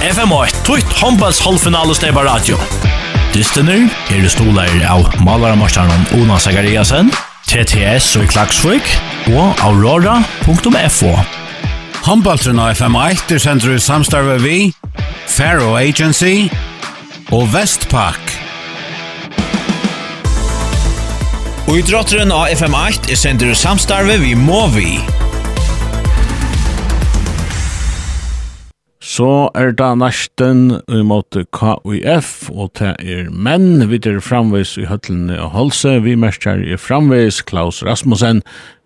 FM8, tutt håndballs halvfinale steba radio. Dystener, er det stoler av malaramarstarnan Ona Sagariasen, TTS og Klagsvik, og aurora.fo. Håndballtrun av FM8 er sendt ut samstarve vi, Faro Agency og Vestpak. Og i drotteren av FM8 er sendt ut samstarve vi Movi. Så er det nesten i måte KUF, og det er menn. Vi er framveis i høtlen og holse. Vi merker er framveis Klaus Rasmussen,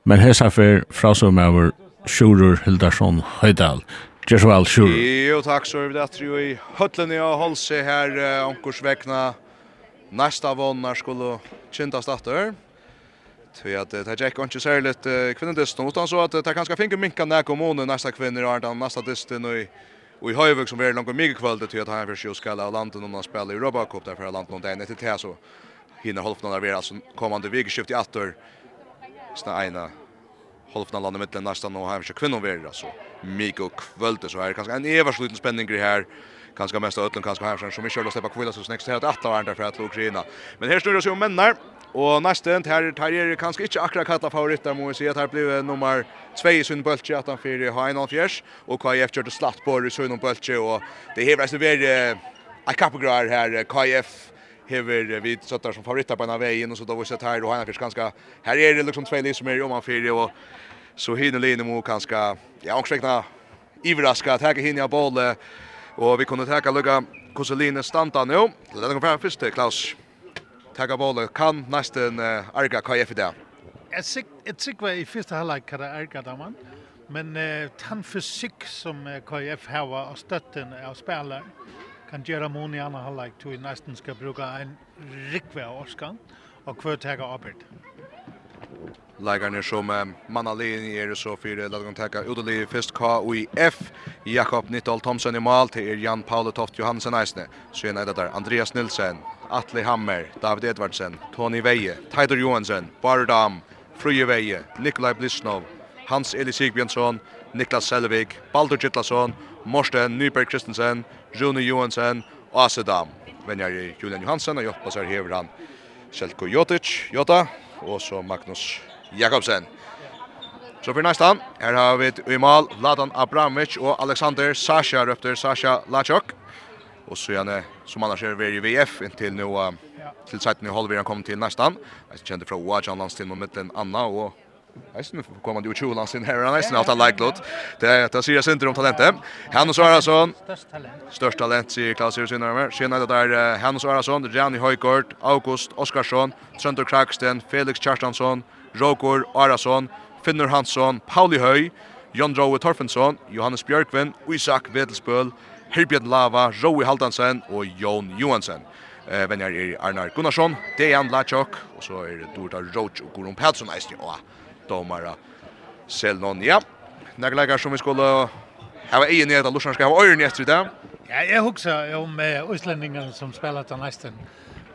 men hesa for fra som over Sjurur Hildarsson Høydal. Gjør så vel, Sjurur. Jo, takk, så er vi det. jo i høtlen og holse her, uh, vekna. Næsta vånar skulle kyntas datter. Tvi at det er ikke ikke særlig kvinnedisten, utan så at det er kanskje finke minkan nær kommunen næsta kvinner og næsta disten og i Och i Høyvøk som er langt og mycket kvalitet till att han för sig skal av landet när man spelar i Europa Cup därför landet noen där till til så hinner halvan av era kommande veckoskift i Atter sånn ene halvan landet mellan nästa och hemsjö kvinnor vi alltså. Mycket kvalitet så er det kanskje en evarsluten spänning grej här. Kanske mest ödlen kanske hemsjö som vi kör och släppa kvilla så snäcks här att attor där för att låg Men här snurrar sig om männar Og nästan här her er kanske inte akkurat katta favoritter må vi si att här blir nummer 2 i sin bultje att han för har en fjärs och KF slatt på i sin bultje och det hever resten blir ett kappegrar här KF hever vi sätter som favoritter på den vägen och så då vi sett här och han Fjers ganska här är det liksom två lisor mer om han för och så hinner Line må kanske ja också ivraska, överraska att här hinner og och vi kunde ta lucka Koselina stanta nu. Det är den första Klaus taka bolle kan nästan uh, arga KF där. Jag sig ett sig var i första halvlek kan arga där man. Men uh, tan fysik som uh, KF har och stötten av spelare kan göra mån i andra halvlek till nästan ska bruka en rikvä årskan och kvör tagga upp Lagarna som um, Manalin är så för Lagon Taka Udeli först KF Jakob Nittal Thomsen i mål till er Jan Paul Toft Johansen Eisne. Så är det där Andreas Nilsen Atle Hammer, David Edvardsen, Tony Veje, Teidur Johansen, Bari Dam, Fruje Veje, Nikolaj Blisnov, Hans Eli Sigbjørnsson, Niklas Selvig, Baldur Gittlason, Morsten Nyberg Kristensen, Rune Johansen, Ase Dam. Venjar Julian Johansen og hjelper seg hever han Selko Jotic, Jota, og så Magnus Jakobsen. Så for nästa, her har vi ett Umal, Ladan Abramovic og Alexander Sasha röpter Sasha Lachok och så gärna som annars är det i VF intill nu uh, till sidan i halvviran kom till nästan. Jag kände från on lands till den Anna och Jag syns nu kommer det ju tjulan sin här nice nästan att like lot. Det är att sier syns om talentet. Hannes Arason. Störst talent. Störst talent säger Claes Eriksson där. Tjena det där Hannes Arason, Gianni Højgaard, August Oskarsson, Trøndur Kraksten, Felix Kjartansson, Rokor Arason, Finnur Hansson, Pauli Høy, Jon Rowe Torfensson, Johannes Bjørkvin, Isak Vedelsbøl, Herbjørn Lava, Roy Haldansen og Jon Johansen. Eh venjar er Arnar Gunnarsson, Dejan Lachok og så er det Dorta Roach og Gurum Patsson eisini og domara Selnon. Ja. Naglagar som vi skulle hava ein i det Lushan skal hava øyrn i etter det. Ja, jeg husker om uh, utlendingar som spelar til nästan.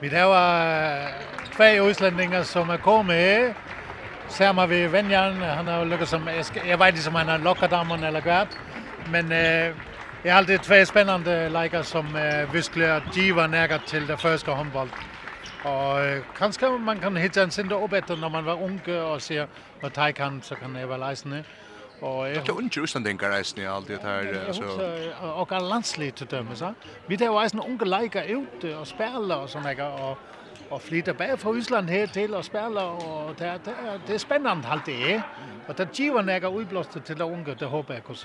Vi har två utlendingar som er kommet her. man vi venjan, han har lyckats som, jag vet inte om han har lockat damen eller kvart. men uh, Det är alltid två spännande lekar som eh, viskliga giver närgat till det första håndbold. Og uh, kanskje man kan hitte en sinde opp etter når man var unge og sier hva jeg kan, så kan jeg være leisende. Og jeg... Det er unge ustendinger reisende i alt det her. Jeg husker, og er landslig til dømme, så. Vi der var en unge leker ut og spiller og sånne, og, og flytter bare fra Island her til og spiller, og det, det, det er spennende alt det er. Og det giver nækker udblåstet til de unge, det håper jeg kunne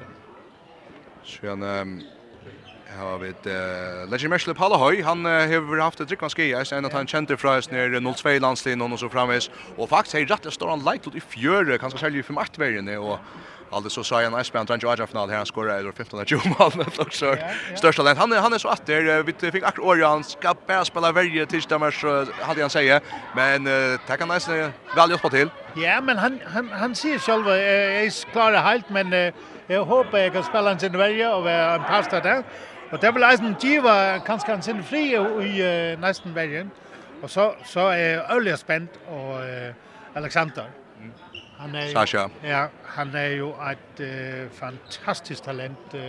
Så han har vi vet eh Legend Mersle Palahøy, han har haft ett drickans ski, jag sen att han kände från oss ner 02 landslin och så framvis och faktiskt har rätt står han light ut i fjöre, kanske själv för vägen och Alltså så sa jag en Iceman Trent Jordan final här han skorade eller 15 av mål med också. Största land han han är så att det vi fick akkurat Orion ska bara spela varje tisdag match hade han säga. men tack han nice väl gjort på till. Ja men han han han ser själva är klara helt men Jeg håper jeg kan spille en sin vælge og være en pastor der. Og det vil eisen giva kanskje en sin fri i uh, nesten vælgen. Og så, så er Ølia spent og uh, Alexander. Han er, Sasha. Ja, han er jo et uh, fantastisk talent uh,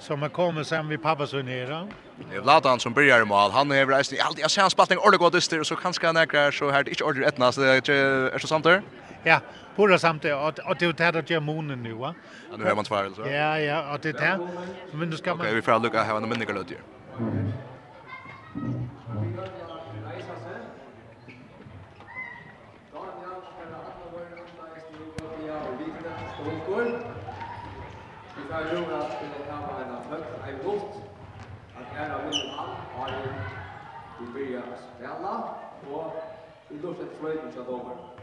som har kommit sen pappa sin här. Det er Vladan som börjar i mål. Han är resten. Jag alltid jag ser han spaltning ordentligt gott dyster så kanske han är så här inte ordentligt etna så det är så sant där. Ja, Hurra samt och, och det är det där att månen nu, va? Ja, nu har man tvär, så. Ja, ja, och det är Men du ska man... Okej, vi får lucka här, en minniga lödjer. Ju med en högt, en bort. Att vi börjar spela. Och vi låter flöjten till domaren.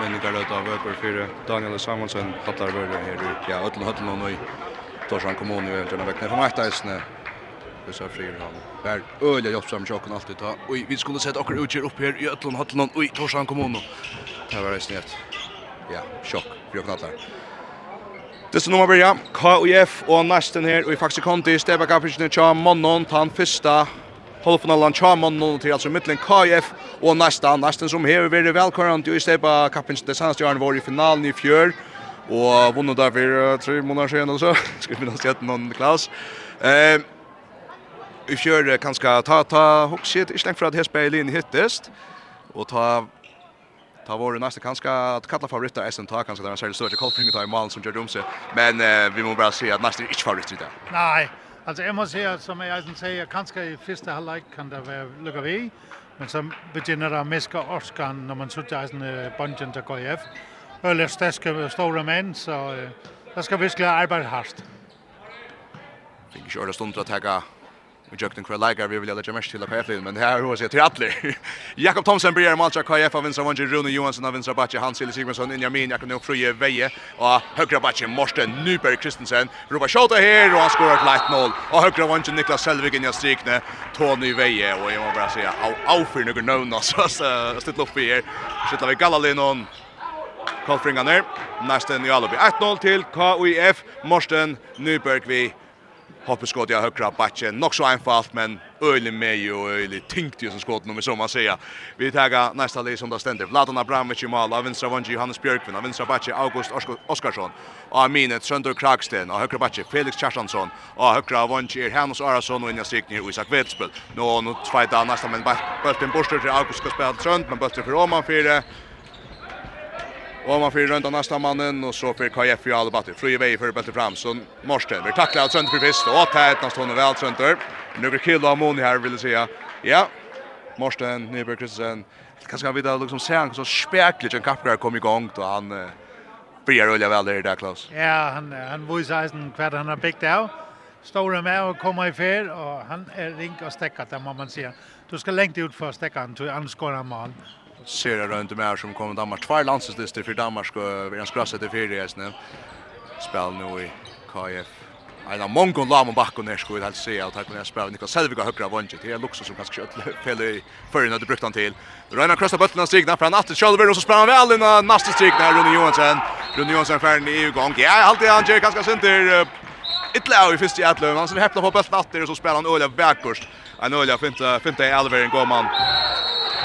meningar ut av økker for Daniel Samuelsen hattar vore här i ja, Øtlen Høtlen och i Torsan kommune og Jørgen Vekne for Marteisene Vi Så frier han Vær öliga jobb som tjokken alltid ta Oj, vi skulle sett okker utgjør upp här i Øtlen Høtlen och i Torsan kommun. Det var det et ja, sjokk for jokken allar. Det som nå må bli, KUF och Nesten här. Och i faktiskt kom til Stebaka Fyrstene Tja Monnon, ta han första halvfinalen Charmon nu till alltså mitten KF och nästa nästan som här är välkomna i stepa kappens det senaste året var i finalen i fjör. Och vunnit där för tre månader sedan så ska vi nog se någon Klaus. eh i fjör kanske ta ta huxet inte för att här spelar in hittest och ta Ta var det nästa kanske att kalla favoriter är sen ta kanske där en särskild större kollfring ta i mål som gör dem så men eh, vi måste bara se att nästa är inte favoriter där. Nej, Alltså jag måste säga som jag sen säger kanske i första halvlek kan det vara lukkeri men så begynner det miska Orskan när man sitter i en bunchen till KF. Eller stäska stora män så det ska vi ska arbeta hårt. Fick ju ordet stund att ta Vi jökt en kvar lägger vi vill lägga mest till KF men det här hur ser till alla. Jakob Thomsen börjar matcha KF av vänstra vänster Rune Johansson av vänstra backe Hans Eli Sigmundsson in Jamin jag kan nog fröje Veje och högra backe Morten Nyberg Kristensen Robert Scholte här och han skorar ett light mål och högra vänster Niklas Selvig in i strikne Tony Veje och jag måste bara säga au au för några någon så så stilla upp här sitter vi Galalinon ner. nästan i Alibi 1-0 till KIF Morten Nyberg vi hoppeskott jag högra backen. Nog så einfalt men öle med och öle tyngt ju som skott nummer som man säger. Vi tar nästa läge som där ständer. Vladan Abramovic i mål, av vänstra vanji Johannes Björkvin, av vänstra backe August Oskarsson. Och minet Sönder Kragsten, och högra backe Felix Kjartansson, och högra vanji är Hannes Arason och Inja Sikni och Isak Vetspel. Nu nu tvåta nästa men bulten borster till August ska spela sönd men bulten för Roman för Och man får runt nästa mannen och så för KF i alla batter. Fröje väg för bättre fram så Morsten blir tacklad sönder för fist och att nästan hon väl sönder. Nu blir kill av Moni här vill säga. Ja. Morsten Nyberg Kristensen. Kanske vi då liksom se han så spärkligt en kapgar kom igång då han börjar rulla väl där där Klaus. Ja, han han visar sen kvart han har byggt av. Stora med och komma i fel och han är rink och stäckat där man ser. Du ska längt ut för stäckan till annars går han mål ser jag runt med som kommer Danmark två landslister för Danmark och vi har skrassat det för det nu. Spel nu i KF. Ein av mongon lam om bakken her skulle helst se at her kunne Niklas Selvig høgra høyre til. Er luxus som kanskje ikke felle i førjen hadde brukt han til. Røyna krossa bøttelen stigna strikna fra natten Kjølver og så spiller han vel inn av neste strikna Rune Johansen. Rune Johansen ferden i gang. Ja, alltid han gjør ganske synder. Itla av i første jätlöv. Han skulle häppla på böttelen natten og så spelar han Ola Vägkost. En Ola finta, finta i allveren går man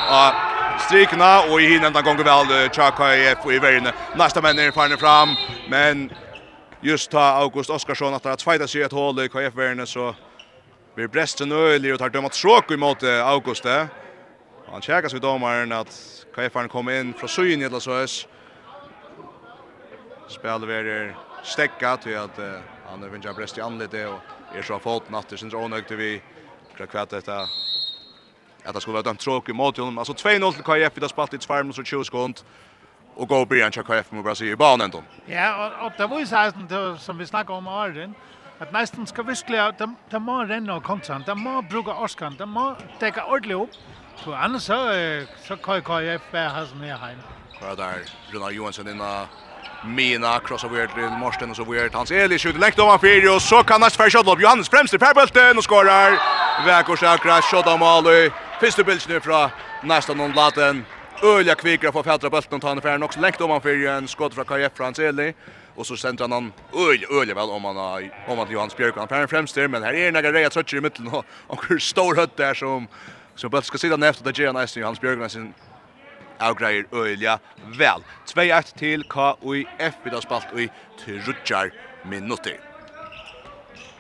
av strikna och i hinnan gånger väl Chaka IF i vägen. Nästa män är farna fram men just ta August Oskarsson att att fighta sig ett hål i KF vägen så blir Bresten ölig och tar dömat Sjok emot August. Han checkar vid domaren att KF kommer in från Syn eller så ös. Spelar väl stäcka till att han vinner bräst i anlete och är så fått natten syns onödigt vi. Kvar detta att det skulle vara dömt tråk i mot honom. Alltså 2-0 till KF, vi har spalt i 2 minuter och 20 sekund. Och gå Brian till KF med Brasilien i banan då. Ja, och, och det var ju så här som vi snackade om Arden. Att nästan ska viskliga, de, de må renne og kontra, de må bruka Oskar, de må täcka ordentlig opp. Så annars så, så kan KF vara här som är hemma. Vad är det där? Runa Johansson innan Mina crossar weird till Morsten och så weird Hans Eli skjuter läkt ovanför och så kan nästa färg upp Johannes i färbulten och skorar. Väkors akra shot av Malö. Första bilden nu från nästa någon laten. Ölja kvikra får fältra bulten och ta den färden också han ovanför en skott från KF Frans Eli. Och så centrar han öl öl väl om han om att Johannes Björk han färden främst men här är några rejält touch i mitten och och stor hött där som så bara ska sitta det där Johannes Björk sin avgreier øyelja vel. 2-1 til KUF, vi har spalt i trutjar minutter.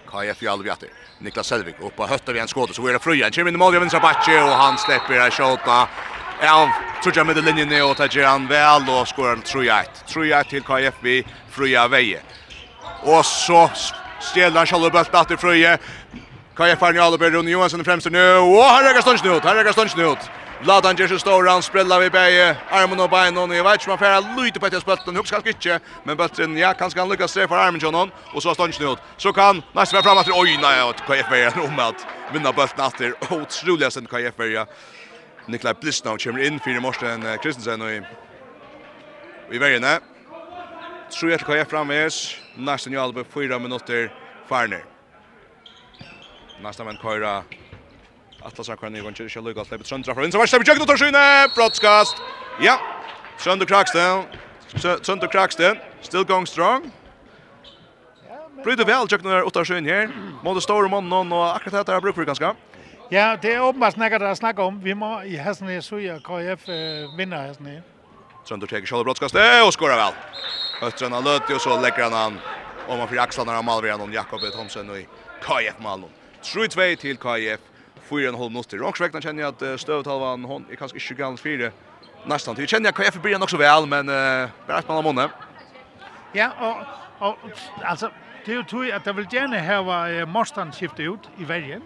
KF i alvjater. Niklas Selvik upp på hötta vi en skåde så är det Han kommer in i mål i vänstra backe och han släpper här skjuta. Ja, tror med linjen ner och tar han väl och skorar 3-1. 3-1 till KF vi Fröja Veje. Och så stjälar han själva bollen åt Fröje. KF har nu Albert Rune Johansson främst nu. Och han räcker stunds ut, Han räcker stunds ut. Ladan Jesu står han sprillar vi bäge armen och benen och jag vet man färra lite på att spela den hooks kanske men bättre ja kanske han lyckas träffa armen John och så står han ut så kan nästa fram att oj nej att KF är om att vinna bollen åter otroliga sen KF är Nikolaj Blisnau kommer in för Morsten Kristensen och vi vägen där tror jag att KF framvis nästa ju albo 4 minuter farner Nästa man köra Atlas har kvarnir gongur ikkje lukka slepp Trøndra frá vinstra slepp jøgt og skyne brottskast. Ja. Trøndra Krakstein Trøndra Krakstein still going strong. Bryter vel jøgt når åtta skyn her. Mot store mann og akkurat dette er brukt for ganske. Ja, det er åpenbart snakker det snakker om. Vi må i hesten her så KF vinner hesten her. Trøndra tar sjølv brottskastet og skorar vel. Östrana löti och så lägger han han om man för axlarna av Malvian och Jakob Thomsen och i KF Malmö. 3-2 till KF fyra en halv minutter. Och räknar känner jag att stövtalvan hon är kanske inte galen fyra. Nästan. Jag känner jag kan jag förbli också väl men uh, bara spela månne. Ja, och och alltså det är ju tur att det vill gärna ha var Mostan skifta ut i vägen.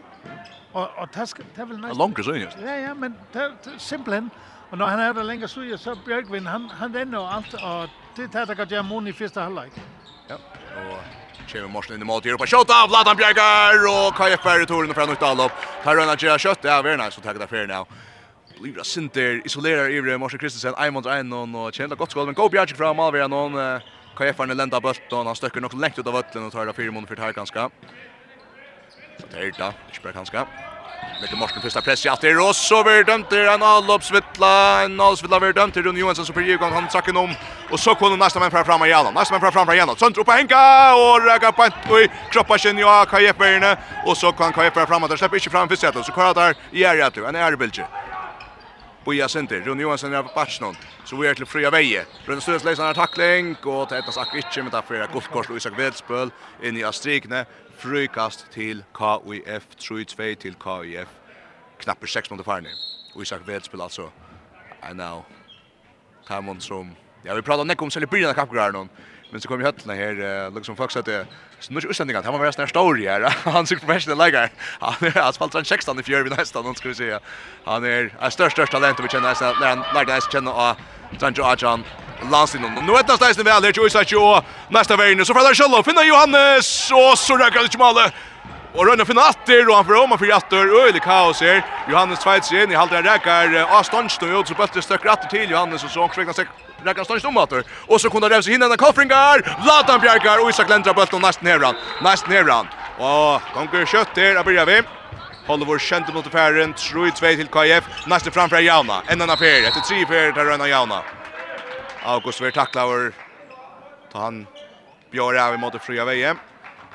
Och och det ska det vill nästan. Långt så just. Ja, ja, men det är simpelthen Och när han är där längre så så Björkvin han han den och allt och det tar det att jag mån i första halvlek. Ja. Och Kjemi Morsen inn i mål til Europa. Kjøtt av Vladan Bjergar og KF er i toren fra Nøytdalop. Tar Rønna Gjera Kjøtt, ja, er veldig nice å takke det ferien av. Livra Sinter isolerer Ivre Morsen Kristensen, Eimond Einon og Kjemi godt skål, men gå Bjergar fra Malvera noen. KF-erne lenda bøtten, han støkker nok lengt ut av vøtlen og tar det fire måneder for det ganske. Så det er det, ikke bare ganske. Mette Morsen första press i åter och så blir dömt till en allopsvittla. En allopsvittla blir dömt till Rune Johansson som perger han tracken om. Och så kommer nästa man fram fram igen. Nästa man fram fram igen. Sönder upp Henka och räcker på och kroppar sin ja Kajeperne och så kan Kajeperne framåt. Släpper inte fram för så kvar där i ärjatu. En ärbilge. Boja Sinti, Rune Johansson er på batsjon, så vi er til fria veie. Rune Støres leiser en takling, og til etter sakker ikke, men det er guldkors og Isak Vedspøl inn i Astrikne. Frykast til KUF, 3-2 til KUF. Knapper 6 mot farne. Og Isak Vedspøl alltså. I know, Tamon som, ja vi prater nekk om selv i byrjan av kappgrar Men så kom vi höllna här liksom folk sa att det snurr utlänningar han var mest när story här han såg professional lägger han är asfalt från 16 i fjärde vid nästan någon skulle säga han är är störst störst talent vi känner nästan när han lärde nästan känna och Sancho Ajan Lansin och nu är det nästan väl här ju så ju nästa vägen så får där Shallow finna Johannes och så där kan det Och Rönne finner natter och han får om och för jatter Öjlig kaos här. Johannes Tveits in i halter räcker avstånd och så bättre stöcker att till Johannes och så försöker sig räkar stånd om åter. Och så kunde Revs hinna den koffringar. Latan Bjerkar och Isak Lendra bulten nästan heran. Nästan heran. Och gånger kött där börjar börja vi. vår kjente mot affären, tror i till KF, Nästan framför Jauna, en annan affär, efter tre affär där Rönna Jauna. August vill tackla och ta han Björn av mot Fria VM.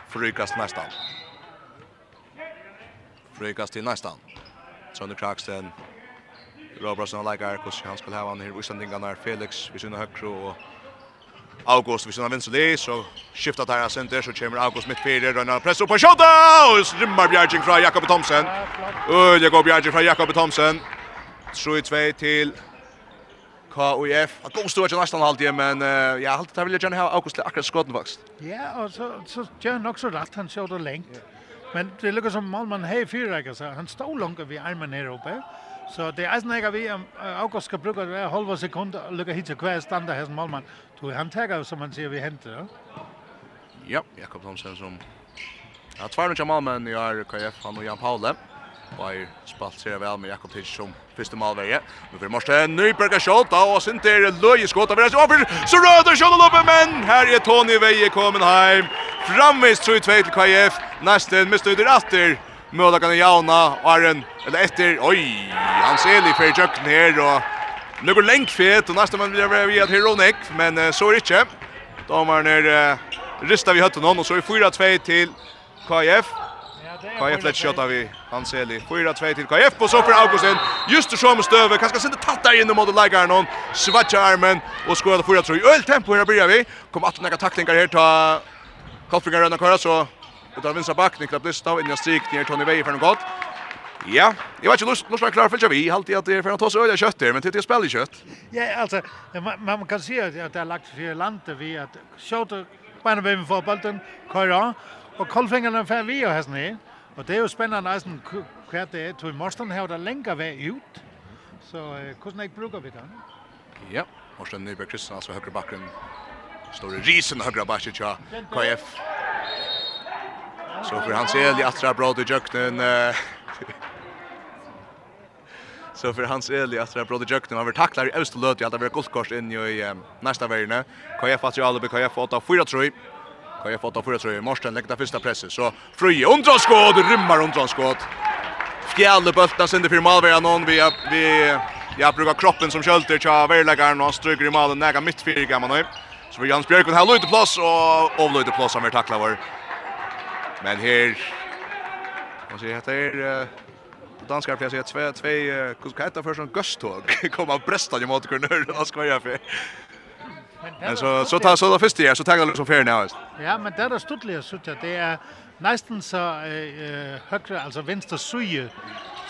Frykast nästan. Frykast til nästan. Sönder Kraksten. Robertson har lägger kurs han skulle ha han här Wislandingarna Felix vid sina högra och August vid sina vänster så skiftar där center så kommer August mitt fyra rönnar press upp på shotta och rimmar Bjerging från Jakob Thomsen. Och det går Bjerging från Jakob Thomsen. 3-2 till KUF. Han går stort nästan halvt igen men uh, ja, halvt där vill jag gärna ha August akkurat skotten vaks. Ja, och så så gör han också rätt han skjuter lengt. Yeah. Men det lukkar som Malman hei fyra, så. Han stod langt vi armen her oppe. Så det er ikke vi, om August skal bruke hver halva sekund, lukkar hit til hver standa her som Malman. Du, han tager som han sier vi henter. Ja, Jakob Thomsen som... Ja, tvær nødja Malman i RKF, han og Jan Paule. Ja. Bayer spalt sig vel med Jakob Tisch som første målveie. Nu fyrir Morsten Nyberga skjått og Sinter løye skått av Rens over. Så røder skjått oppe, men her er Tony Veie kommet hjem. Framvis 3-2 til KF. Nesten med studier atter. Møla kan jauna, en, eller etter, oi, han ser litt for jøkken her, og nu går lengt fet, og nesten man vil være via Heronik, men uh, så er ikke. Dommeren er uh, rista vi høtten hon, og så er 4-2 til KF. KF lätt skjuta vi Hans Eli. 4-2 til KF og så för Augustin. Just det som støve, kanskje sända tatt der in mot lägger någon. Svatcha armen og och skorar 4-3. Øl tempo her börjar vi. Kom att några tacklingar här ta Kolfringar rönna köra så utan vinstra back Niklas Blistov in i strik ner Tony Wey för en gott. Ja, jag vet inte lust lust klar för vi halt att det för att ta så öliga kött där men det är spel i kött. Ja, alltså man, man kan se att det har lagt sig landet vi att skjuta på en vem för bollen köra och kolfingarna för vi och hästen Og det er jo spændende, at det dag tog Morsten her, der længere vej ut. Så øh, hvordan ikke bruger vi den? Ja, Morsten Nyberg Kristian, altså højre bakken. Står i risen højre bakken ja, KF. Så for hans el i atra bra til jøknen. Så för hans Eli att det bröder Jöknen har tacklar i Österlöt i alla det guldkors in i nästa värjene. KF att alla KF 8 4 3. Och jag fått av förra. Morsten lägger första pressen. Så Fröje undrar skott, rymmar undrar skott. Fjälle bultar sönder för Malvera någon vi vi jag brukar kroppen som skölter tja värläggaren och stryker i målen näga mittfyr gammal nu. Så vi Jans Björkman här lite plats och avlöjde plats som vi tacklar var. Men här vad säger heter är danskar för jag säger två två kuskata för som gusttåg komma brästan i mot kunde och skojar för. Men så så tar så då först ja, så tar det så fair nu. Ja, men där är stuttliga så det är nästan så eh högra alltså vänster suje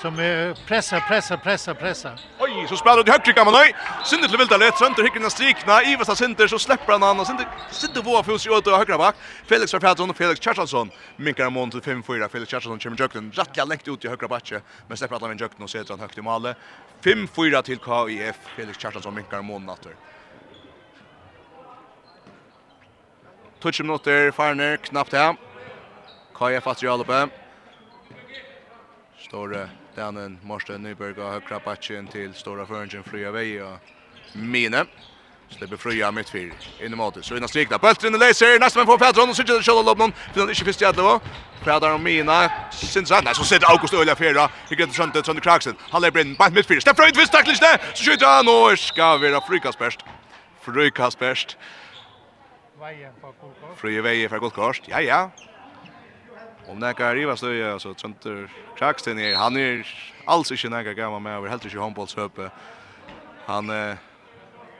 som är pressar pressar pressar pressar. Oj, så spelar du högre kan man nej. Synder till vilda lätt sönder hicken strikna i vissa synder så släpper han och synder sitter på fot i åt högra back. Felix Rafaelsson och Felix Charlsson minkar mån till 5-4. Felix Charlsson kommer jucken. rättliga längt ut i högra backe men släpper att han jucken och sätter han högt i målet. 5-4 till KIF. Felix Charlsson minkar mån natter. touch minutter, Farner, knappt här Kaja fast i alloppe. Store Danen Morsten Nyberg och högra batchen till Stora Føringen fria vei och Mine. Slipper fria mitt fyr. in i det. Så innan strikta. Bøltrinne leser. nästa men får Petron och sitter själva og för noen. är inte først i Adlevo. Prater om Mina. syns han. nej så sitter August Øyla fjera. I grønne skjønte Trønne Kraksen. Han lever inn. Bant mitt fyr. Stepp frøyt visst takler det. Så skjuter han. och ska vara frykast best. Frykast bäst veie for gullkort. Fri veie for gullkort. Ja, ja. Om nekka riva støy, så Trønder Kraksten er, han er alls ikke nekka gammal med, over helt ikke håndbollshøpe. Han, eh,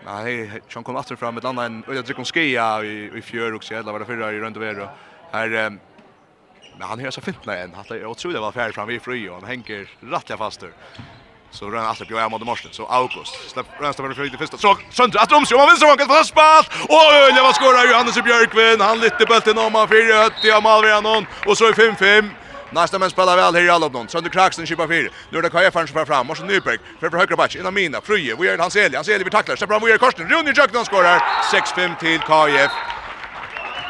nei, han kom atter fram et annet enn Øyla Drikon Skia i, i fjør, og sjedla var det fyrra i Røndevero. Her, eh, men han er så fint med en, han er utrolig vel ferdig fram i fri, og han henger fast faster. Så rönn alltså på mot Morsen. Så August. Släpp Rönnstammar för det första. Så sönder att Romsjö. Man vinner vankas på det spalt. Och Ölja vad skorar Johannes Björkvin. Han lyfter bulten om han 4-80 av Malvianon. Och så är 5-5. Nästa men spelar väl här i alla uppnån. Sönder Kraxen kippar fyra. Nu är det Kaja Färns för fram. Morsen Nyberg. För på högra batch. Innan Mina. Fruje. Vi gör hans Eli. Hans Eli vi tacklar. Släpper han vi gör korsen. Rune Jöknan skorar. 6-5 till KF.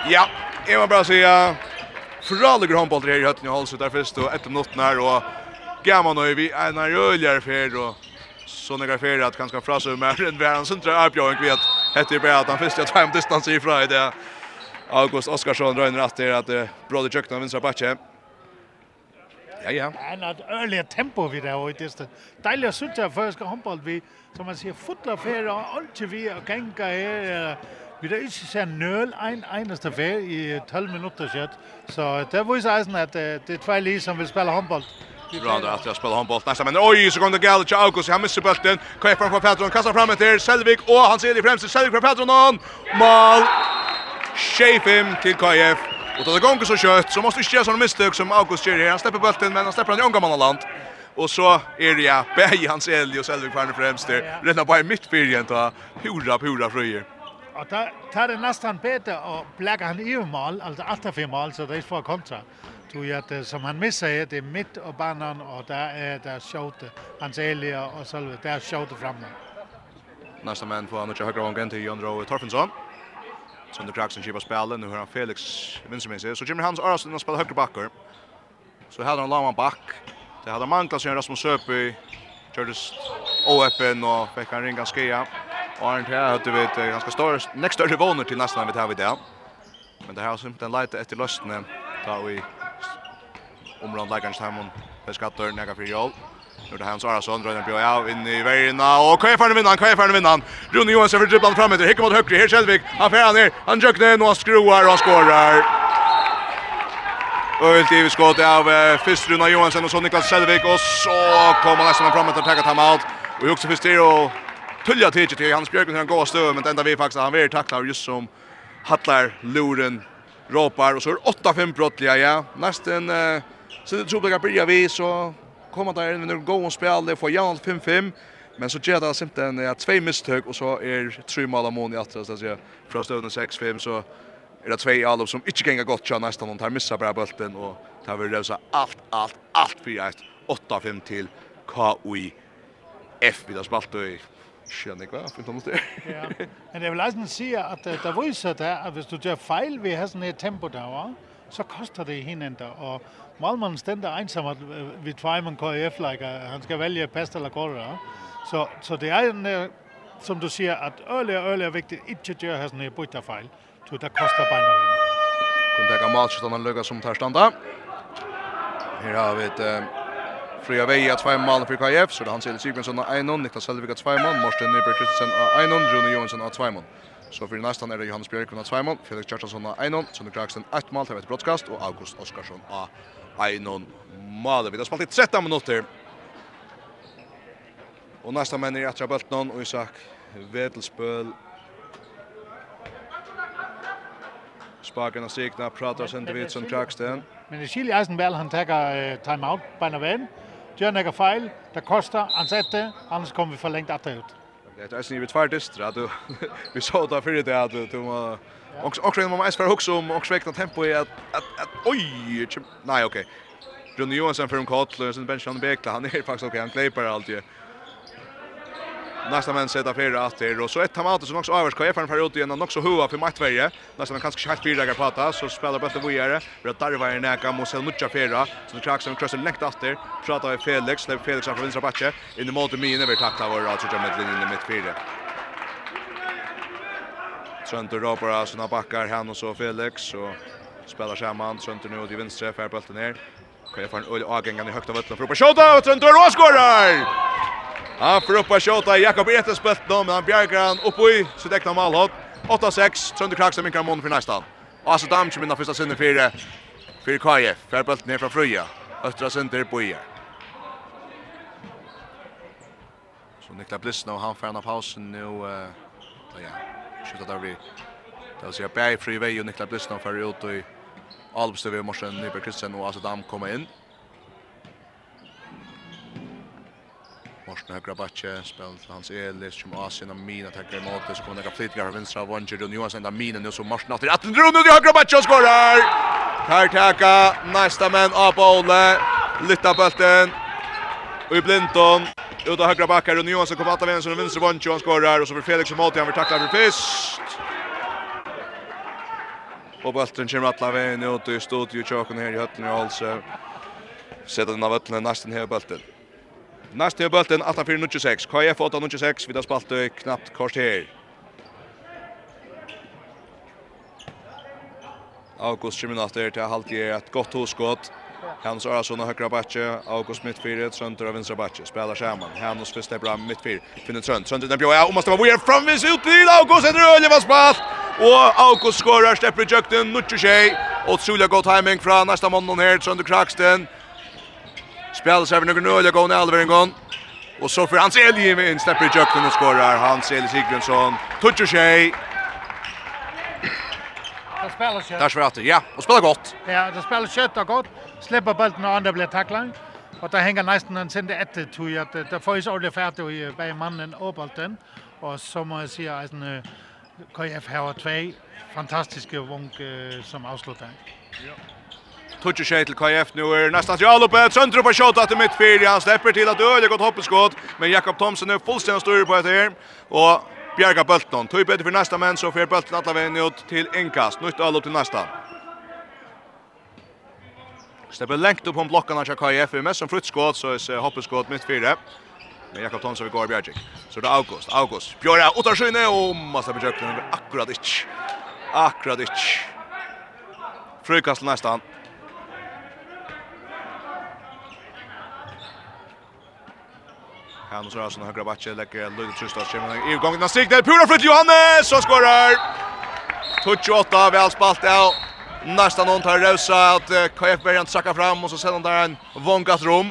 Ja. Jag vill bara säga. Föralligar handboll här i hötten i Halsut där först och ett minut när och gammal nu vi en rörligare för och så några färd att kanske frasa med mer än världens centra jag vet heter bara att han först jag tar distans i det August Oskarsson drar in rätt där att Brody Jökna vänstra backe. Ja ja. En att öliga tempo vi där och det är deilig att sitta första handboll vi som man ser fotla för och allt vi och gänga här Vi der ikke ser nøl en eneste vær i 12 minutter, så det viser eisen at det er tvei li som vil spille håndbold Randa att jag spelar handboll nästa men oj så går det galet till August han missar bollen kvar på Petron kastar fram till Selvik och han ser i främst Selvik från Petron mål Shape him till KF och det går så kött så måste vi göra såna misstag som August gör här han släpper bollen men han släpper den i Ångamanland Och så är det ja, Berg, Hans Elg och Selvik Kvarne främst där. Redan bara i mitt fyrgen ta hurra, hurra fröjer. Och där, är nästan bättre att bläcka han i mål, alltså 8-5 mål, så det är för kontra tog at som han missar är det mitt och og banan, og der er der skjuter hans Elia og Salve der skjuter framme. Nästa man på andra högra vången till Jon Rowe Torfensson. Som det kraxen kivar spelen, nu har han Felix vänster med sig. Så Jimmy Hans Arason spelar högra backar. Så hade han Laman back. Det hade manglat sig Rasmus Söpy. Kördes oöppen och fick han ringa skia. Och Arndt här hade vi ett ganska större, näst större våner till nästan vi tar vid det. Men det här har simpelthen lite efter löstene. Tar vi området leikeren Stemon beskatter nega för jol. Nu det Hans Arason drøyner bjør av inn i vägarna och kan er ferdig vinnan, hva er ferdig vinnan? Rune Johansson för dribblan fram efter hikker mot høyre, her Kjellvik, han fer han ned, han jøkner, nå han skruar og han skårar. Øylt i skott av först Rune Johansson og så Niklas Kjellvik, og så kommer han fram efter tekket ham out, og också först det och tullja till till Hans Bjørkund, han går stöv men det enda vi faktisk, han vill tackla just som Hatlar, Loren ropar, og så er 8-5 brottliga, ja, Nästan Uh, Så det tror jag börjar vi så kommer där när de gå och det för Jan 5-5. Men så gör det simpelthen ja, två misstag och så är tre mål om i åtta så att säga. Från stöden 6-5 så är det två allop som inte gänga gott tjänar nästan de tar missar bara bollen och tar vi rösa allt allt allt för ett 8-5 till KUI F vid spalt och skjønner ikke hva, for Thomas det. ja, men jeg vil altså si at det viser det at hvis du gjør feil, vi har sånn et tempo der, så koster det hinanden. Og målmanden stender ensam ved Twyman KF, like, han skal vælge pasta eller kortere. Så, så det er en, som du siger, at øjelig og øjelig er vigtigt, ikke at gøre sådan en bytterfejl. Så det koster bare noget. Kun det kan malskjøtt han løgge som tar standa. Her har vi et Fria Vei at 2 mål for KF, så det er Hans Eli Sigmundsson av 1-0, Niklas Selvig av 2 mål, Morsten Nyberg Kristensen av 1-0, Rune Johansson av 2 mål. Så för nästan är det Johannes Björk två mål, Felix Kjartansson och Einon, Sonny Kraxen ett mål, till ett broadcast, och August Oskarsson och Einon mål. Vi har spalt i 13 minuter. Og nästa män er Atra Bøltnon og Isak Vedelspöl. Spaken och sikna, pratar sen till Vitsen Kraksten. Men det skiljer Eisen väl, han tar uh, timeout på en av en. Gjør en fejl, der han sätter, annars kommer vi for længt ut. Det är snivet tvär dystra att vi såg där för det att du må också också när man är för också om och sväckna tempo i att att oj nej okej. Ronny Johansson för en kort, sen bench han bekla. Han är faktiskt okej, han klipper alltid. Nästa man sätta fyra att det och så ett tomater som också avers kan FN för ut igen och också hua för mattvärje. Nästa man kanske helt fyra där prata så spelar bättre vi är det att där var en näka mot Sel Mucha fyra. Så det som crossar längt efter prata med Felix. Där Felix har vänstra backe in i mål till min över tackla var alltså jag med linjen i mitt fyra. Trönter ropar av sina backar han och så Felix. Och spelar samman Trönter nu till vänstra för bulten ner. Kan jag få en öl avgängande högt av bollen för att skjuta och Trönter och skorar. Han får upp och skjuta Jakob Etes spelt dem, men han bjärgar han upp i sitt äkta målhåll. 8-6, Trønder Kraks minkar mån för nästa. Och så dammer mina första sinne för för KF. För bulten ner från Fröja. Östra center på i. Så Niklas Blissna nu han får en pausen nu eh ja. Skjuta där vi. Där ser Berg fri väg och Niklas Blissna för ut i Albstøve i morsen, Nyberg Kristensen og Asadam kommer inn. Morsen högra backe, spel till hans Elis, som Asien och Mina tackar emot det, så kommer några flitiga från vänstra av Vanger, Rune Johansson där Mina nu så Morsen efter Atten Rune till högra backe och skorar! Här tacka, nästa män av Ole, lytta bulten, och i Blinton, ut av högra backe, Rune Johansson kommer att ta vänster och vänstra Vanger, han skorar, och så blir Felix emot, han blir tacklad för fyrst! Og bulten kommer alla vägen ut i studio, tjocken här i hötten i Halse. Sätter den av ötlen, nästan här bulten. Nästa är bulten 84-96. KF 8-96. Vi har spalt knappt kort här. August Kiminater till halvt ett gott hoskott. Hans Arason och högra backe, August mittfyret, Sönder och vänstra backe, spelar samman. Hans första bra mittfyr, finner Sönder, Sönder den bjöa, och måste vara vidare framvis ut till August, en rölje var spalt! Och August skorar, släpper i jökten, nutcher sig, och troliga god timing från nästa måndag här, Sönder Kraksten. Spelar sig över någon öliga gång i Alveringon. Och så för Hans Eli in släpper i jökten och skorar. Hans Eli Sigmundsson. Touchar sig. Det spelar kött. Där svarar ja. Och spelar gott. Ja, det spelar kött och gott. Släpper bollen och andra blir tacklad. Och där hänger nästan en sände ett tur att det får ju ordentligt färdigt i bak mannen och bollen. Och som man säga att en KF har två fantastiska vunk som avslutar. Ja. Tutsi tjej til KF nu er nästan Jalopet Söndru på skott att mitt fyra han släpper till att öle gott hoppeskott. men Jakob Thomsen är fullständigt styr på det här och Bjerga Bulton tog bättre för nästa men så för Bulton alla vägen ut till inkast nytt all til till nästa Stäpper längt upp om blockarna av KF med som fruttskott så är hoppeskott mitt fyra Men Jakob Thomsen vi går Bjergic. Så det är August. August. Björja Ottarskyne och massa försök. Akkurat inte. Akkurat inte. Frukast nästan. Han så Larsson högra backe lägger Ludde Trustas kommer i gången strik där Pura för Johannes så skorar. 28 väl spalt ja. Nästan någon tar Rosa att KF börjar sacka fram och så sätter där en vonkat rum.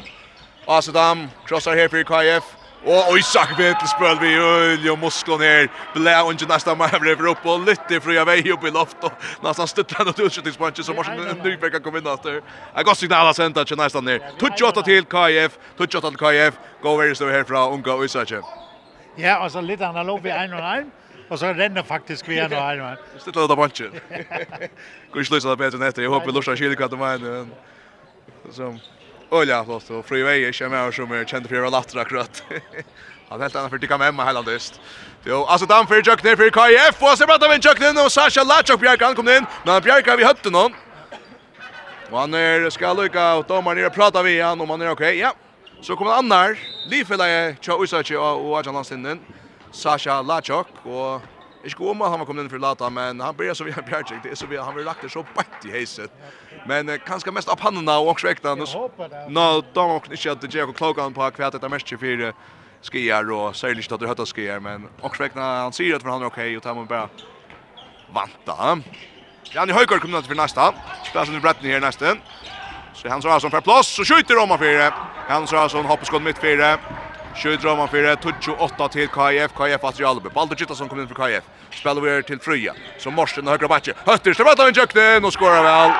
Asadam crossar här för KF. Og Isak Vettel spøl vi øl og muskler ned. Blä og ikke nesten mer över upp och fri av vei opp i loft Og nesten støtter han og utskjutningspunch så måste en ny peka komma in där. Jag går signal av sända til nesten ned. Touch til KF, touch til KF. Gå where is the here från Unga Isak. Ja, og så litt analog vi en og en. Og så renner faktisk vi en og en. Støtter Stöttar av punchen. Går ikke lyst til det bedre enn etter. Jeg håper vi lustar skilka till mig. Som Olja flott och fri vei jag med som är känd för att latra akkurat. Han helt annat för att med hemma hela dyst. Jo, alltså dan för Jack ner för KF och så pratar vi Jack och Sasha Lachok Bjarkan kom in. Men Bjarkan vi hötte någon. Och han är ska lucka och domaren ner prata vi han om han är okej. Ja. Så kommer annar. Lifela är Chausachi och Ajalansinnen. Sasha Lachok och Ikke om han var kommet inn for lata, men han blir så vi har bjergjeg, det er så vi han blir lagt det så bætt i heiset. Men eh, kanskje mest opp handen og også vekta han. Nå, da må han ikke at det gjør klokken på hva det er mest 24 skier, og særlig ikke at det høtter skier, men også vekta han sier at han er ok, og tar man bare vanta. Janne Høygaard kommer til for neste. Spiller som i bretten her neste. Så han så har som for plass, så skjuter Roma 4. Han så har som hopper skått midt 4. Sjödra man för 28 till KIF KIF att Jalbe. Baldur Gittason kommer in för KIF. Spelar vi till Fröja. Så Morsen högra backe. Hötter så väntar vi jökten och skorar väl.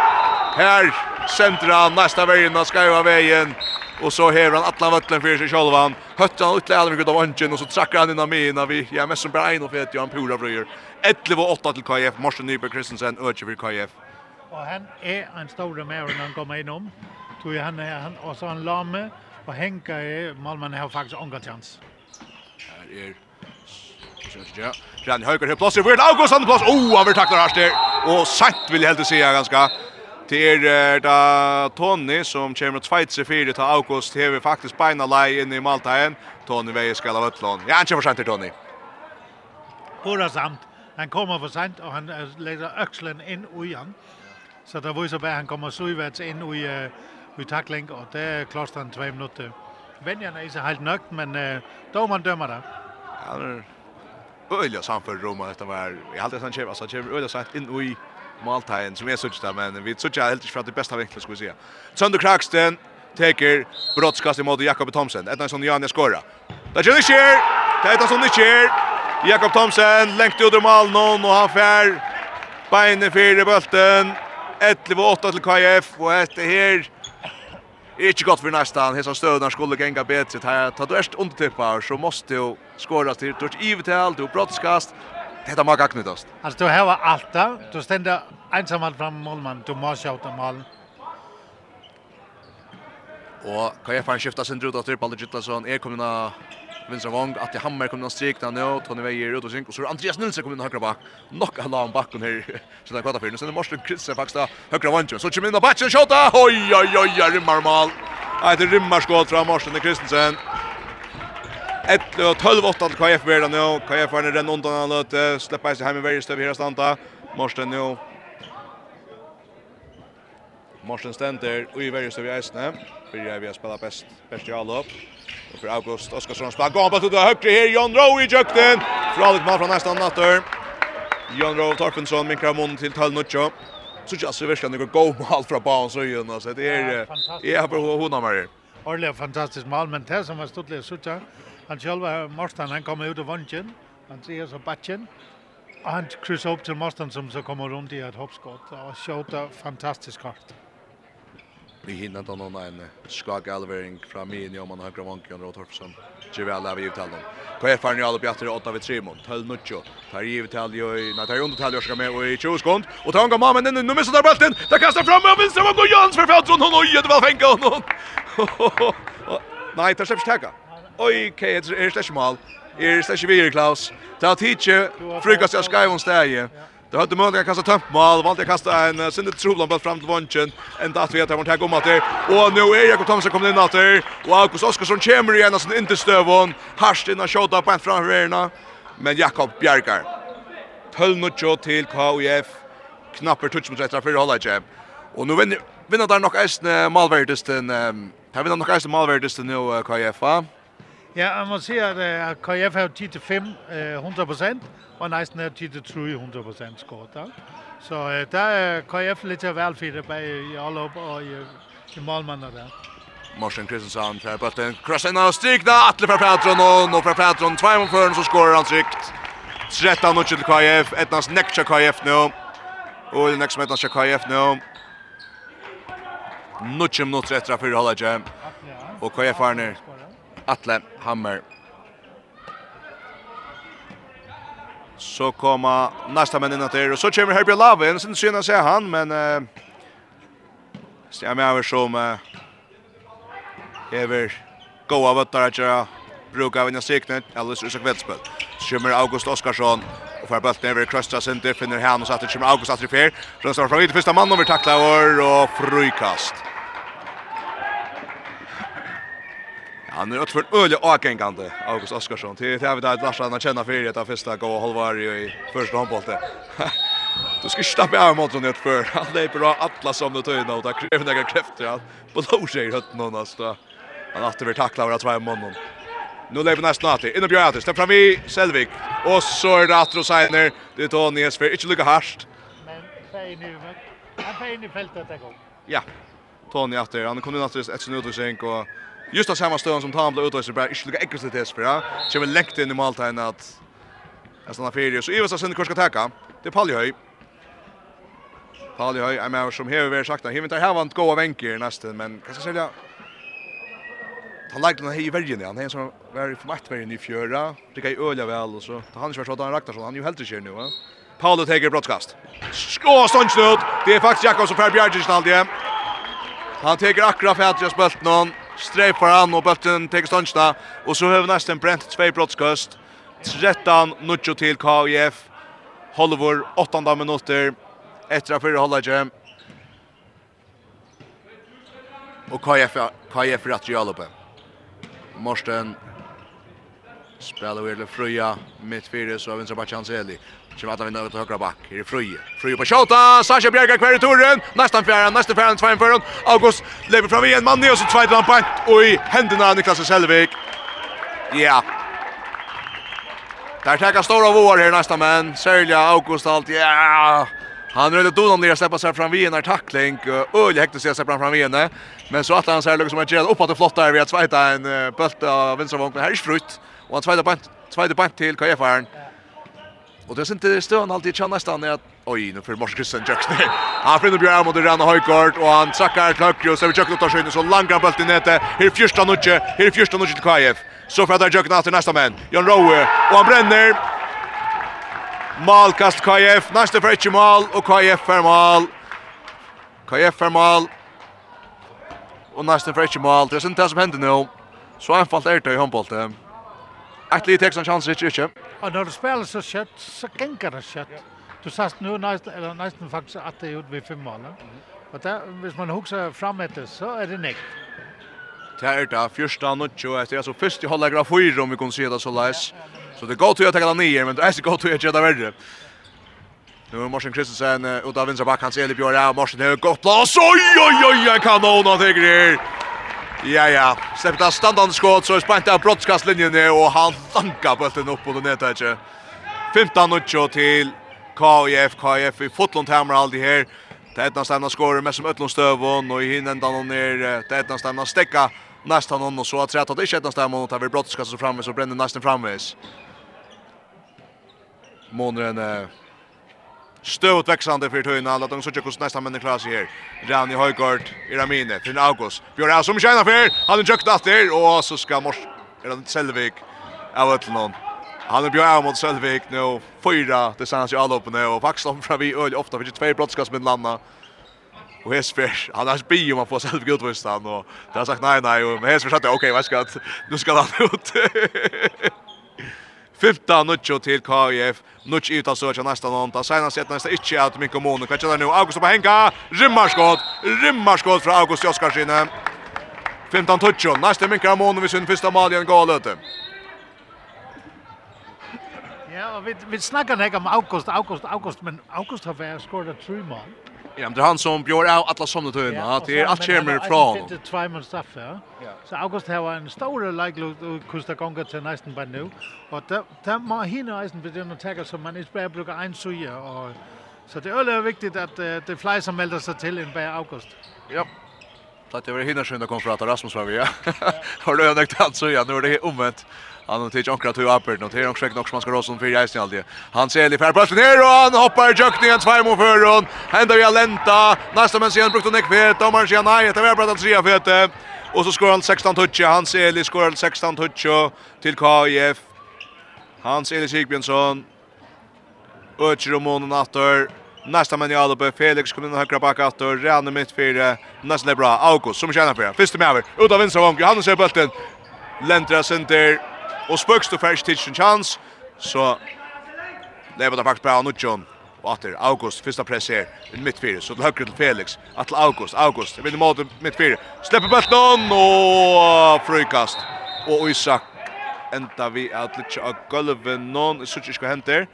Här centra. nästa vägen ska ju vägen. Och så häver han alla vattlen för sig själva. Hötter han utle Alvin av Angen och så trackar han in Amina vi. Ja mest som bara en och fet Jan Pura Fröjer. 11-8 till KIF. Morsen Nyberg Kristensen öcher för KIF. Och han är en stor mer än han kommer inom. Tror jag han är han och så han lamme og Henka i Malmö har faktisk en chans. Här är Ja, Jan Höger har plats i August Augustsson plats. Oh, han vill tackla Arster. Och sant vill jag helt säga ganska. Till er da Tony som kommer att fight sig för det tar August har vi faktiskt beina lei in i Maltaen. Tony Veje ska av utlån. Ja, han kommer sent till Tony. Pura samt. Han kommer för sent och han lägger axeln in i han. Så där visar bara han kommer så ivärts in i i tackling och det kostar en 2 minuter. Venjarna är så helt nökt men eh, man dömer det. Ja, det är öliga samför Roma detta var. Jag hade sån chef alltså chef öliga sagt in i Maltagen som är sånt där men vi såg jag helt för att det bästa vinkeln skulle säga. Sönder Kraxten teker brottskast emot Jakob Thomsen. Ett sån Janne skora. Där kör sker. Det är sån sker. Jakob Thomsen lengt ut ur målen och han fär benen för bulten. 11-8 till KF och ett här Ikke godt for nästan. Hesa stödnar skulle gänga bättre. Ta ta du erst undertippar så måste du skåra till torch ivetal, du brottskast. Detta mag agnutast. Alltså du har allt där. Du ständer ensamman fram målman. Du måste skjuta mål. Og kan jeg fann skifta sin drut av Tyrpalde Gittlason, er kommuna Vinstra Vong, Atti Hammer kom någon strik där nå, Tony Veijer ut og synk, og så Andreas Nilsen kom in högra bak. nok han la om bakken her, så där kvarta fyra, Så er Morsten Kritsen faktisk da, högra vong, så kommer inn och batchen, tjota, oi, oi, oi, oi, rimmar mal. Nei, det rimmar skål fra Morsten Kristensen. 11-12-8 til KF Verda nå, KF er den undan han løte, slipper seg hjemme i verre støv her standa, Morsten nå, Morsen Stender og i verjus av Jæsne. Fyrir vi att spela best, best i allop. Og for August Oskarsson spelar gåan på tuta högre her. Jon Rowe i jøkten. Fralik mal från nästa natter. Jon Rowe Torfensson minkrar kramon til Tøll Nutsjå. Så just så virkelig noen god mål från banen så gjør det. Det er jeg på hon har her. Orle fantastisk mål men det som var stått litt. Han själva Morsten, han kom ut av vantjen. Han ser så batchen. Han kryssar upp till Morsten som så kommer runt i ett hoppskott. Och skjuter fantastiskt kort vi hinner inte någon en skak alvering från min om man har gravanken och Torfsson. Ger väl av givet honom. KF har nu alla på 8 vid 3 mot 12 nucho. Tar givet all ju när tar under till jag ska med och i 20 sekund och tar gång mamma men nu missar där bollen. Där kastar fram och vinstra och går Jans för Fältron hon oj det var fänka honom. Nej, tar släpps tacka. Oj, okej, det är slash mal. Är slash vi Klaus. Ta tiche frukast jag ska i onsdag. Det hade möjlighet att kasta tömpmål, valde att kasta en sinne trolan på fram till vånchen. En att vi att han tagit om att det. Och nu är Jakob Thomsen kommer in att Och August Oskarsson kommer igen alltså inte stövon. Harst innan skjuta på en framförerna. Men Jakob bjärgar. 12-0 till KIF. Knapper touch mot rätta för hålla jam. Och nu vinner vinner där nog Esten Malverdisten. Här vinner nog ästen Malverdisten nu KIF. Ja, jag måste säga att KIF har 10 till 5 100 og næsten er tid til 100% skåret. Så uh, der er KF jeg lidt til at bag i Aalop og i, i målmannen der. Morsen Kristensson tar på den in och strikna Atle för Patron och nu för Patron två mot føren så skorar han tryckt. 13 mot till KF, ettans nästa KF nu. Och det nästa matchen KF nu. Nutchum nu trettra för hålla jam. Och KF Arner. Atle Hammer så kommer nästa man in där och så kommer Herbie Lavin sen syns jag han men eh stämmer över som eh ever go av att där brukar vinna sikten eller så kvällspel. Kommer August Oskarsson och får bollen över Krösta Center finner han och så att det kommer August att refer. Så står från första man över tacklar och frukast. Han är för öle åkengande August Oskarsson. Det är vi att Larsson har känna för det första gå halvar i första handbollen. Du ska stappa av mot honom för han leper bra alla som det töjna och där kräver några krafter att på då ser hött någon alltså. Han har vi tackla våra två mån. Nu lever nästan att in på Atis. Där fram vi Selvik. Och så är det Atro Seiner. Det tar ni för inte lika harst. Men säg nu men han är inne i fältet där går. Ja. Tony Atter, han kommer naturligtvis ett snödrusänk och just av samma stöden som Tam blev utvärd så bara inte lika aggressivt för ja. Så vi läckte in i Maltain att jag stannar fyrir. så Ivas sen kurs ska täcka. Det är Paljehöj. Paljehöj är med som här vi sagt Hever inte har vant gåa vänker nästan men kan jag säga Han lagde den här i värgen, han är som var för mattvärgen i fjöra, det kan ju öliga väl och så. Han ju så att han raktar så, han är ju helt i nu va. Paolo teker brottskast. Skå ståndsnöd, det är faktiskt Jakobs och Per Bjergis alltid. Han teker akkurat för att jag spölt någon streipar han og bulten tek ståndsna och så höver nästan brent två brottskast 13 nucho till KIF Hollywood 8 minuter efter för hålla Och KIF KIF rätt ju alloppe. Morsten spelar väl fria mittfältet så har vi en så. Kjem att vinna ut högra back. Är det Fröje? Fröje på skjuta. Sasha Bjerga kvar i turen. Nästan fjärran. nästan fjärran. två inför August lever fram igen man och så tvåt han pant och i händerna Niklas Selvik. Ja. Där tar stora vår här nästa men Sergio August allt. Ja. Han rörde då ner släppa sig fram vid en tackling. Öl häkte sig sig fram vid en. Men så att han ser liksom att göra uppåt och flottar vi att svajta en bult av vänstervången. Här är frukt. Och han svajtar pant. Svajtar pant till KF-aren. Ja. Och det är inte stön alltid känner nästan att oj nu för Mars Christian Jackson. Han finner Björn mot Ranna Højgaard och han trackar klockan och så vi checkar tar skön så långa bollen i nätet. Här första nutje, här första nutje till KF. Så för fattar Jackson att nästa man. Jon Rowe och han bränner. Malkast KF, nästa för ett mål och KF för mål. KF för mål. Och nästa för ett mål. Det är inte det som händer nu. Så anfallt är det i handbollen. Ett litet texan chans rich inte. Ja, när du spelar så kött så gänger det kött. Du sast nu nästan eller nästan faktiskt att det ut vi fem mål. Och där hvis man huxar fram efter så är det näck. Det är det första notcho efter så först i hålla graf fyra om vi kan se det så läs. Så det går till att ta den ner men det är gott att göra värre. Nu är Morsen Kristensen ut av vänstra back hans Eli Björn. Morsen har gått plats. Oj oj oj, kanon av Tegrir. Ja, ja. Släppt av standande skott så är spänt av brottskastlinjen och han tankar bulten upp på det inte. 15 och till KIF. KIF i Fotlund hamrar aldrig här. Det är nästan han med som Ötlund stövon och i hinnan då ner. Det är nästan han stäcka nästan hon och så att rätt att det inte nästan hon vi brottskast så framme så bränner nästan framvis. Månren stövt växande för Tøyna, lat dem søkja hvordan nästa menn klarar seg her. Rani i Ramine till August. Bjørn som tjänar för. han er jukta der, och så ska Mors, eller Selvik, av Øtlenon. Han er Bjørn mot Selvik nu fyra distans i nu och faktiskt om fram vi öl ofta, för ikke tve brottskast med landa. Och Hesper, han har bi om han får Selvik utvist Och og det har sagt nej nej og Hesper sa det, okej, jeg vet ikke, nu ska han ut. Fifta nutjo til KIF. ut av söka nästa någon. Ta senast sett nästa inte att mycket mån. Kan känna nu August på hänga. Rimmarskott. Rimmarskott från August Oskarsinne. 15 touch. Nästa mycket mån vi sin första mål igen galet. Ja, vi vi snackar näka om August, August, August, men August har vært skåret tre mål. Ja, men det är han som björ av alla somna tøyna. Ja, det är allt kommer från. Det är två månader straff, ja. Så August har en stor likelihood att kosta gånger til næsten bare nu. Og där där må hende eisen begynne den tackle så man ikke bare brukar en suja och så det är väldigt viktigt att det er flere som melder sig til en bär August. Ja. Så det var hinna skynda kom för att Rasmus var vi. ja. Har du ödäkt alltså ja, nu är det omvänt. Han har tagit ankra till Albert och det är också något som ska Rosson för Jason alltid. Han ser i färd ner och han hoppar i jökningen två mot förron. Händer vi Alenta. Nästa men sen brukte Nick Fett. Domaren säger nej, det var bara att trea fete. Och så skorar han 16 touch. Hans Eli skorar 16 touch till KIF. Hans Eli Sigbjörnsson. Ötcher och månen attor. Nästa man i Alupe, Felix kommer in och högra bak att och rann mitt fyra. Nästa är bra, August som tjänar för det. Första med över, ut av vinstra vank, Johannes är bulten. Lentra center, Og spøkst og færst til sin chans, så lever det faktisk bra av Nudjon. Og atter August, fyrsta press her, en midtfire, så til høyre til Felix, at til August, August, vinner mot midtfire, slipper bøtten on, og frøykast. Og Isak enda vi at litt av gulven noen, jeg synes ikke hva henter,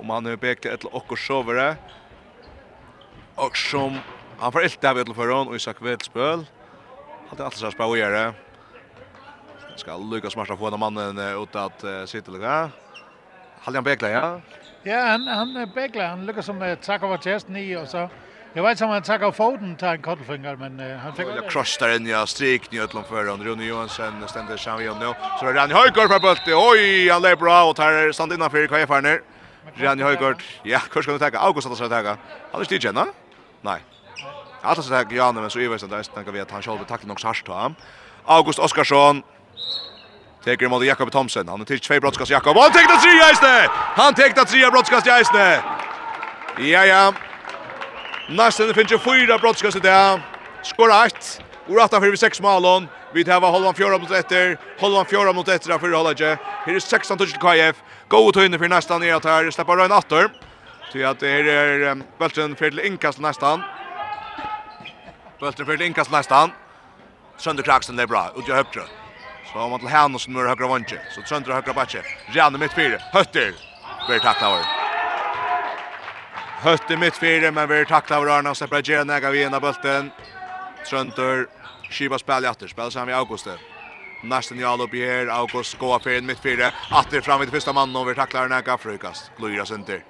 om han er beket etter okkur sovere, og som, han får ilt av etter foran, og Isak vet spøl, han er alltid sær spøl å gjøre, Skal Lucas Marsa få en mannen ut att uh, sitta lika. Haljan Bekla, ja. Ja, han han Bekla, han lyckas som uh, tackar över testen i och så. Jag vet som han tackar foten tar en kottelfinger men uh, han fick Jag där in ja strik ni utlom för honom Rune Johansson ständer sig vi nu. Så är Rani Höjgård på bulten. Oj, han är bra och tar stand innanför nu. Rani Höjgård. Ja, hur kan du tacka. August att tacka. Han är stigen, va? Nej. Alltså så här Janne men så är det så där tänker vi att han själv tackar nog så hårt August Oskarsson Teker mot Jakob Thomsen. Han tek två brottskast Jakob. Han tek det tre jäste. Han tek det tre brottskast jäste. Ja ja. Nästan finns ju fyra brottskast där. Skora ett. Och åtta för sex mål Vi tar Holland fjärde mot ett. Holland fjärde mot ett för Holland. Här är 16 touch till KF. Gå ut inne för nästan ner att här släppa Ryan åter. Så att det är bulten för till inkast nästan. Bulten för till inkast nästan. Sönder Kraxen det är bra. Ut i högre. Så har man till Hannes som är högra vantje. Så Tröndra högra backe. Rianne mitt fyra. Hötter. Blir tackla över. Hötter mitt fyra men blir tackla över Arna och separerar näga vid ena bulten. Tröndra skiva spel i atter. Spelar sig med Augusti. Nästan i allopp här. August går för en mitt fyra. Åter fram vid första mannen och vi tacklar näga frukast. Glöjras inte.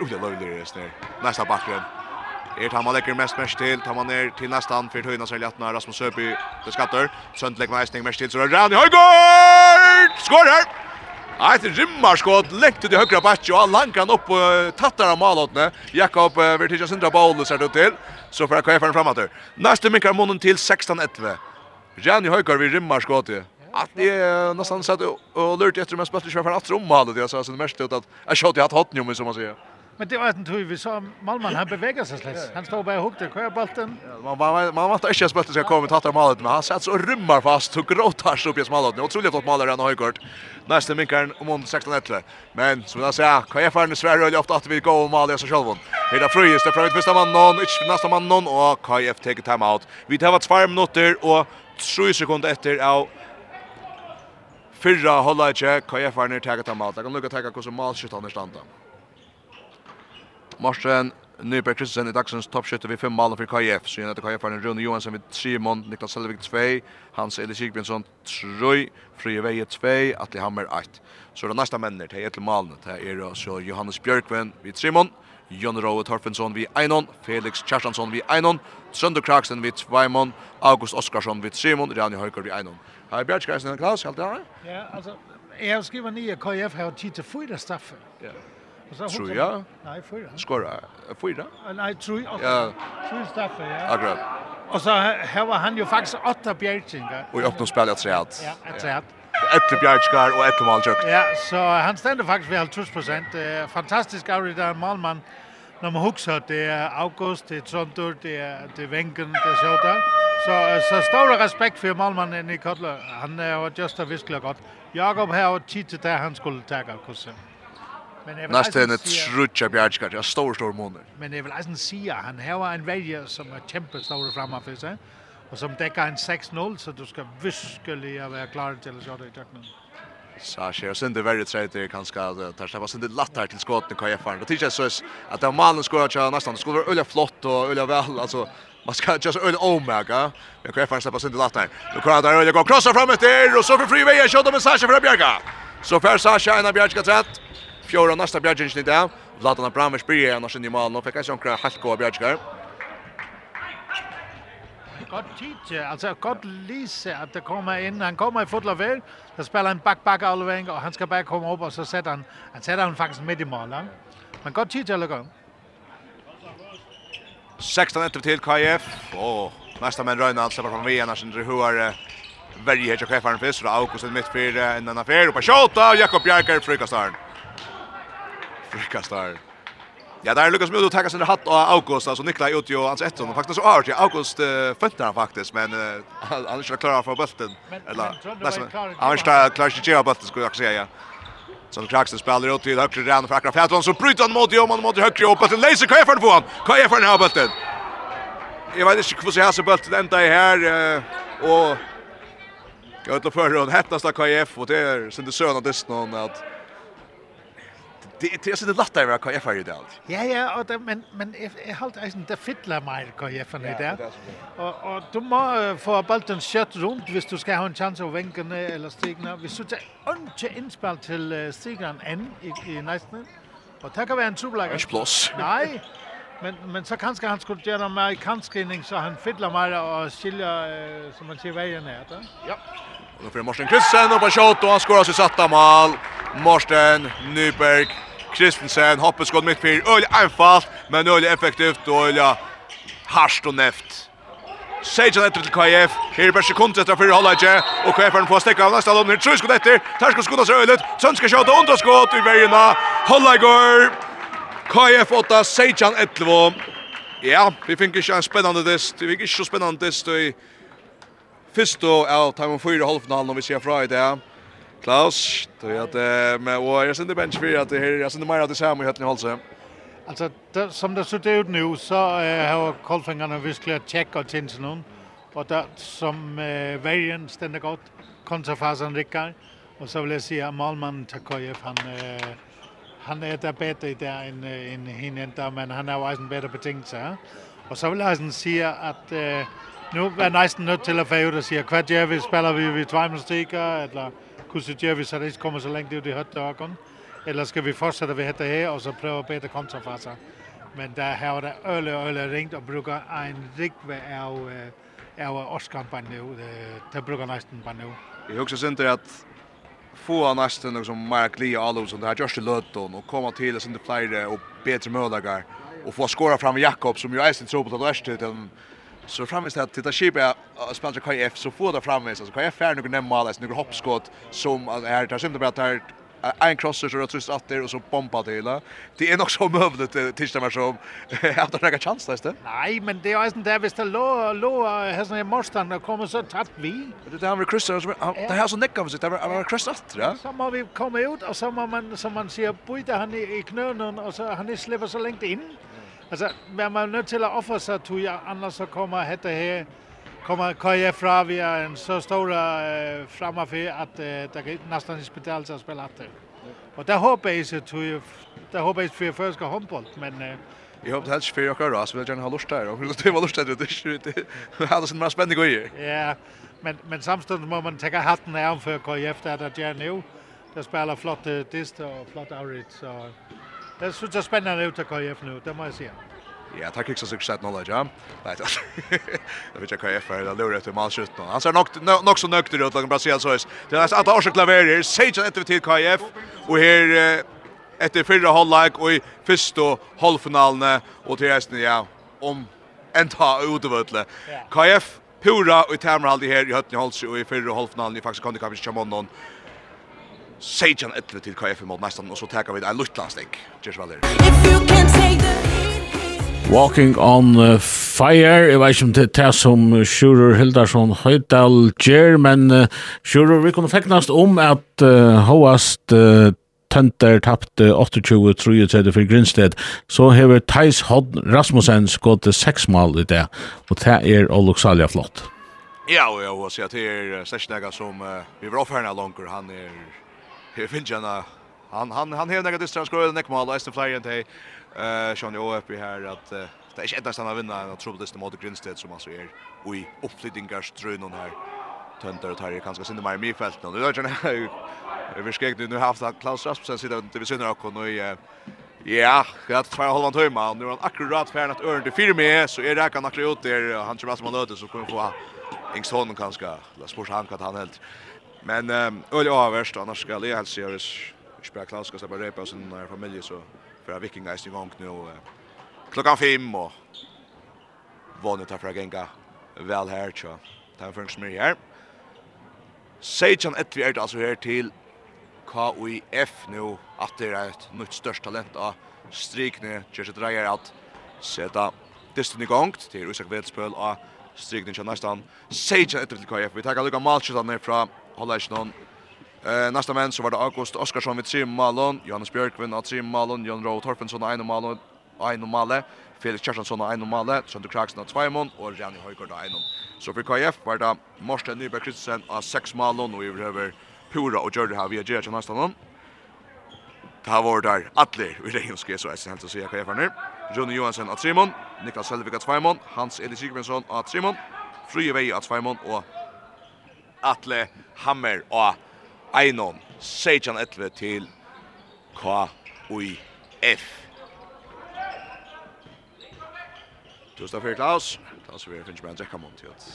Otroligt löjligt det är. Nästa backgrund. Er tar man lägger mest mest til, tar man ner till nästan för höjna sig lätt när Rasmus Söby det skattar. Söndlägg näsning mest till så rör han i högård! Skorar! Nej, det rimmar skott lätt till högra backen och lankar upp och tattar av målåtne. Jakob Vertiga Sundra boll så där till. Så för att köra framåt. Nästa minkar månen till 16-11. Rani Höjgård högård vi rimmar skott. Att det är nästan så att och lurt efter men spelar ju för att rumma det så det mest ut att jag shot i hot nu som man säger. Men det var en tur vi så Malman han bevegar sig slett. Han står bara hukte och kör bollen. Man man man vart inte spelare ska komma tatta målet men han sätts och rymmar fast och gråtar så upp i målet. Otroligt flott mål där han har gjort. Nästa minkaren om om 16-1. Men som jag säger, kan jag förna Sverige eller ofta att vi går och mål så själva. Hela fröjest där första man någon, inte nästa man någon och KF tar time out. Vi tar vart 2 minuter och 3 sekunder efter av Fyrra hålla ikke, KF er nere tega ta mat. Jeg kan lukka tega hvordan malskjøtt han er standa. Morsen Nyberg Kristensen i dagsens toppskytte vid fem mål för KF. Så innan KF har en Rune Johansson vid 3 mål, Niklas Selvig 2, Hans Eli Sigbjørnsson 3, Frie Veje 2, Atli Hammer 1. Så det nästa männer till ett mål. Det är så Johannes Björkven vid 3 mål, Jon Rowe Torfensson vid Einon, Felix Kjarsson vid Einon, mål, Sønder Kraksen vid 2 mål, August Oskarsson vid 3 mål, Rani Høygaard vid Einon. mål. Har jag Björkskaisen en klass helt där? Ja, alltså jag skriver ner KF har tid till fyra straffer. Ja. Yeah. Truja? Nej, fyra. Skåra? Fyra? Nej, truja. Ja. Tror jag Staffe, ja. Akkurat. Och så här var han ju faktiskt åtta bjärtsingar. Och i öppna spel ett träd. Ja, ett träd. Ett bjärtsingar och ett målsök. Ja, så han ständer faktiskt vid 50 procent. Fantastisk avrigt där Malman. När man huxar, det är August, det är Trondur, det är, det är Vengen, det är Sjöldan. Så så stor respekt för Malman i Kotler. Han var just det visst gott. Jakob har tid till det han skulle ta kursen. Nästa är ett trutja bjärskar, jag stor stor månader. Men det är väl en sia, han har en väljer som är kämpestor framför sig. Och som täcker en 6-0 så du ska virkelig vara klar till att det i tøkken. Sasha och sen det väldigt säkert det kanske att där var sen det lätt här till skotten i jag. Det tycker jag så att det malen skorar jag nästan skulle vara öliga flott och öliga väl alltså man ska just öliga omega. Men kan jag fan släppa sen det lätt. Nu kan där öliga gå krossa fram efter och så för fri vägen skjuter med Sasha för Bjerga. Så för Sasha en Bjerga trätt. Fjóra nästa bjärgingen i dag. Vladan Abramovic blir annars in i mål. Nu fick han sjunkra halko bjärgskar. Gott tid, altså godt Lise at det kommer inn. Han kommer i fotla vel, der spiller en bak-bak all vägen han skal bare komme upp og så sätter han han sätter han faktisk midt i mål. Ja? Men gott tid eller lukke. 16 efter till KF. Åh, nästa men Rönald släpper fram igen annars inte hur är Verje heter chefen för August mitt för en annan affär och på skott Jakob Bjerker frukastarn. Rikast där. Ja, där Lukas Mudo tar sin hatt av August, alltså Niklas ut ju hans ett och faktiskt så har jag August fötter han faktiskt, men han är inte klar för bulten eller nästan. Han är inte klar att köra bulten skulle jag säga. Ja. Så Kraxen spelar ut till högre rand för Akra Fjällton så bryter han mot Joman mot högre upp till Leise kan jag han. Kan har bulten? Jag vet inte hur så här så bulten ända i här och Jag vet inte förr hon hettast av KF och det är sin det söna dess någon att det är så det lätt att vara KF i dag. Ja ja, och det, men men jag hållt eisen det fiddlar mer KF i det. Och och du må få bollen skött runt hvis du ska ha en chans att vinka eller stigna. Vi så inte inspel till stigran än i, i nästan. Och det kan en trubbelager. Ikke plass. Nej. men, men så kanskje han skulle gjøre mer i kantskinning, så han fiddler mer og skiljer, eh, som man sier, veien är det. Ja. Och då får Morsten Kristensen upp på shot, och han skorar sig satta mål. Morsten Nyberg Kristensen hoppet skott mitt för öl anfall men öl effektivt och öl harst och näft. Sejan etter till KF. Her er bare sekund etter fyrir halvleitje. Og KF får stäcka av næsta lån. Her tror skott etter. Ter skal skudda seg øylet. Sønn skal sjåta i vergina. Halvleitgård. KF 8, Sejan 11. Ja, vi fikk ikke en spennende test. Vi fikk ikke så spennende test i fyrst og av Timon 4 halvfinalen om vi ser fra i det. Klaus, du vet med och jag synd bench för att det här jag synd mer att det samma i höllning alltså. Alltså det, som det ser ut nu så eh, har Kolfingarna visst checka till sin någon och där som eh, vägen ständigt gott kontrafasen rycker och så vill jag säga Malman Takoyev han eh, han är där bättre i där än en hinen där men han har ju en bättre betingelse. Och så vill jag säga att eh, nu är nästan nött till att få ut och säga kvart jag vill spela vi vi två eller hvordan gjør vi så det ikke kommer så lenge ut i høttdøkken? Eller skal vi fortsätta ved dette her, og så prøve å bedre kontrafaser? Men der har der øle og øle ringt og brukar en rigve av, av årskampen nu. Det bruker nesten på nu. Jeg husker Sinter at få av nesten som mer glia alle som det her gjørs til løtten og komme til Sinter flere og bedre mødager og få skåra fram Jakob som jo eisen tror på att det er til Så framvis att titta skip är spela KF så får det framvis alltså KF är några nämma alltså några hoppskott som alltså här tar synd bara tar en crosser så trust att det och så bomba det hela. Det är nog så mövligt till det som att det några chans där. Nej, men det är inte där visst det lå lå här som är morstan kommer så tappt vi. Det där med crosser så det här så näcka sig det var cross att det. Så har vi kommit ut och så man som man ser på han i knönen och så han släpper så länge in. Altså, man er nødt til at ofre sig, tror jeg, annars så kommer hætte her, kommer køje fra, vi er en så stor øh, fremme for, at øh, der kan næsten ikke betale sig at spille efter. Og der håber jeg så, tror jeg, der håber jeg, for jeg først skal håndbold, men... Øh, Jeg håper helst fyrir okkar ras, men jeg gjerne har lust der, og det var lust der, det er ikke, det er sånn mer spennende gøy. Ja, men, men samstånd må man tenke hatten av for KF, der er der gjerne jo, der spiller flotte dist og flott outreach, så Det ser så spännande ut til KF nu, det måste jag säga. Ja, tack också så sett nolla ja. Nej, det vet jag KF är det lurar till målskytten. Han ser nog nog så nökter ut lagen Brasilien så. Det är att Arsik Klaverer säger att till KF och här efter fyrre halvlek och i första halvfinalen och til resten ja om en ta utöver KF pura och tämmer här i Høtten i Halsö och i fyrre halvfinalen i faktiskt kan det kanske komma Sejan etter til KF mot mestan, og så tar vi en luttlandstikk. Kjørs vel Walking on uh, Fire, jeg vet ikke om det er det som Sjurur Hildarsson Høydal gjør, men uh, Sjurur, vi kunne feknast om at uh, Håast uh, Tønder tappte 28-33 for Grindsted, så hever Theis Hodd Rasmussen skått seks mål i det, og det er oloksalja flott. Ja, og jeg vil si at det er slik som uh, vi var offerne langer, han er Her finnes han han han han hävdar att det strans den mål och Estefan Flyer inte eh Sean uppe här att det är inte endast han vinner en otroligt mot Grinstead som alltså är i uppflyttningarströnen här töntar och tar ju kanske synd mer i fältet nu. Jag känner vi skrek nu haft att Klaus Rasmussen sitter inte vi synar och nu Ja, gott två halvan timme och nu är han akkurat färdig att örna till fyra med så är det kan akkurat ut där han tror att man löter så kommer få Engstholm kanske. Låt oss han kan han helt. Men öl är värst annars ska det helst göras. Jag spelar Klaus ska bara repa sin när familj så för Viking är igång nu klockan 5 och vanligt att fråga gänga väl här så. Tar för en smyr här. Sejan ett vi är alltså här till KUIF nu att det är ett nytt störst talent av strikne Jerzy Dreyer att sätta distan i gång till Isak Vetspöl av strikne nästan Sejan ett till KUIF. Vi tar lukka malskjutan ner från hålla ikke noen. Eh, nästa män så var det August Oskarsson med 3 mål, Johannes Björkvin av 3 mål, Jon Rowe Torfensson av 1 mål, 1 mål, Felix Kjartansson av 1 mål, Sønder Kraksen av 2 mål og Rani Høygaard av 1 mål. Så for KF var det Morsten Nyberg Kristensen av 6 mål og vi behøver Pura og Gjørde her via Gjørde til nästa Det har var der Atler i regn skje så jeg helt å si jeg KF er nu. Rune Johansen av 3 mål, Niklas Selvik av 2 mål, Hans Eli Sigmundsson av 3 mål, Frye Vei av 2 mål og Atle Hammer og Einon Sejan Etve til KUIF. Tusen takk for Klaus. Klaus vil finne med en drekka mån til at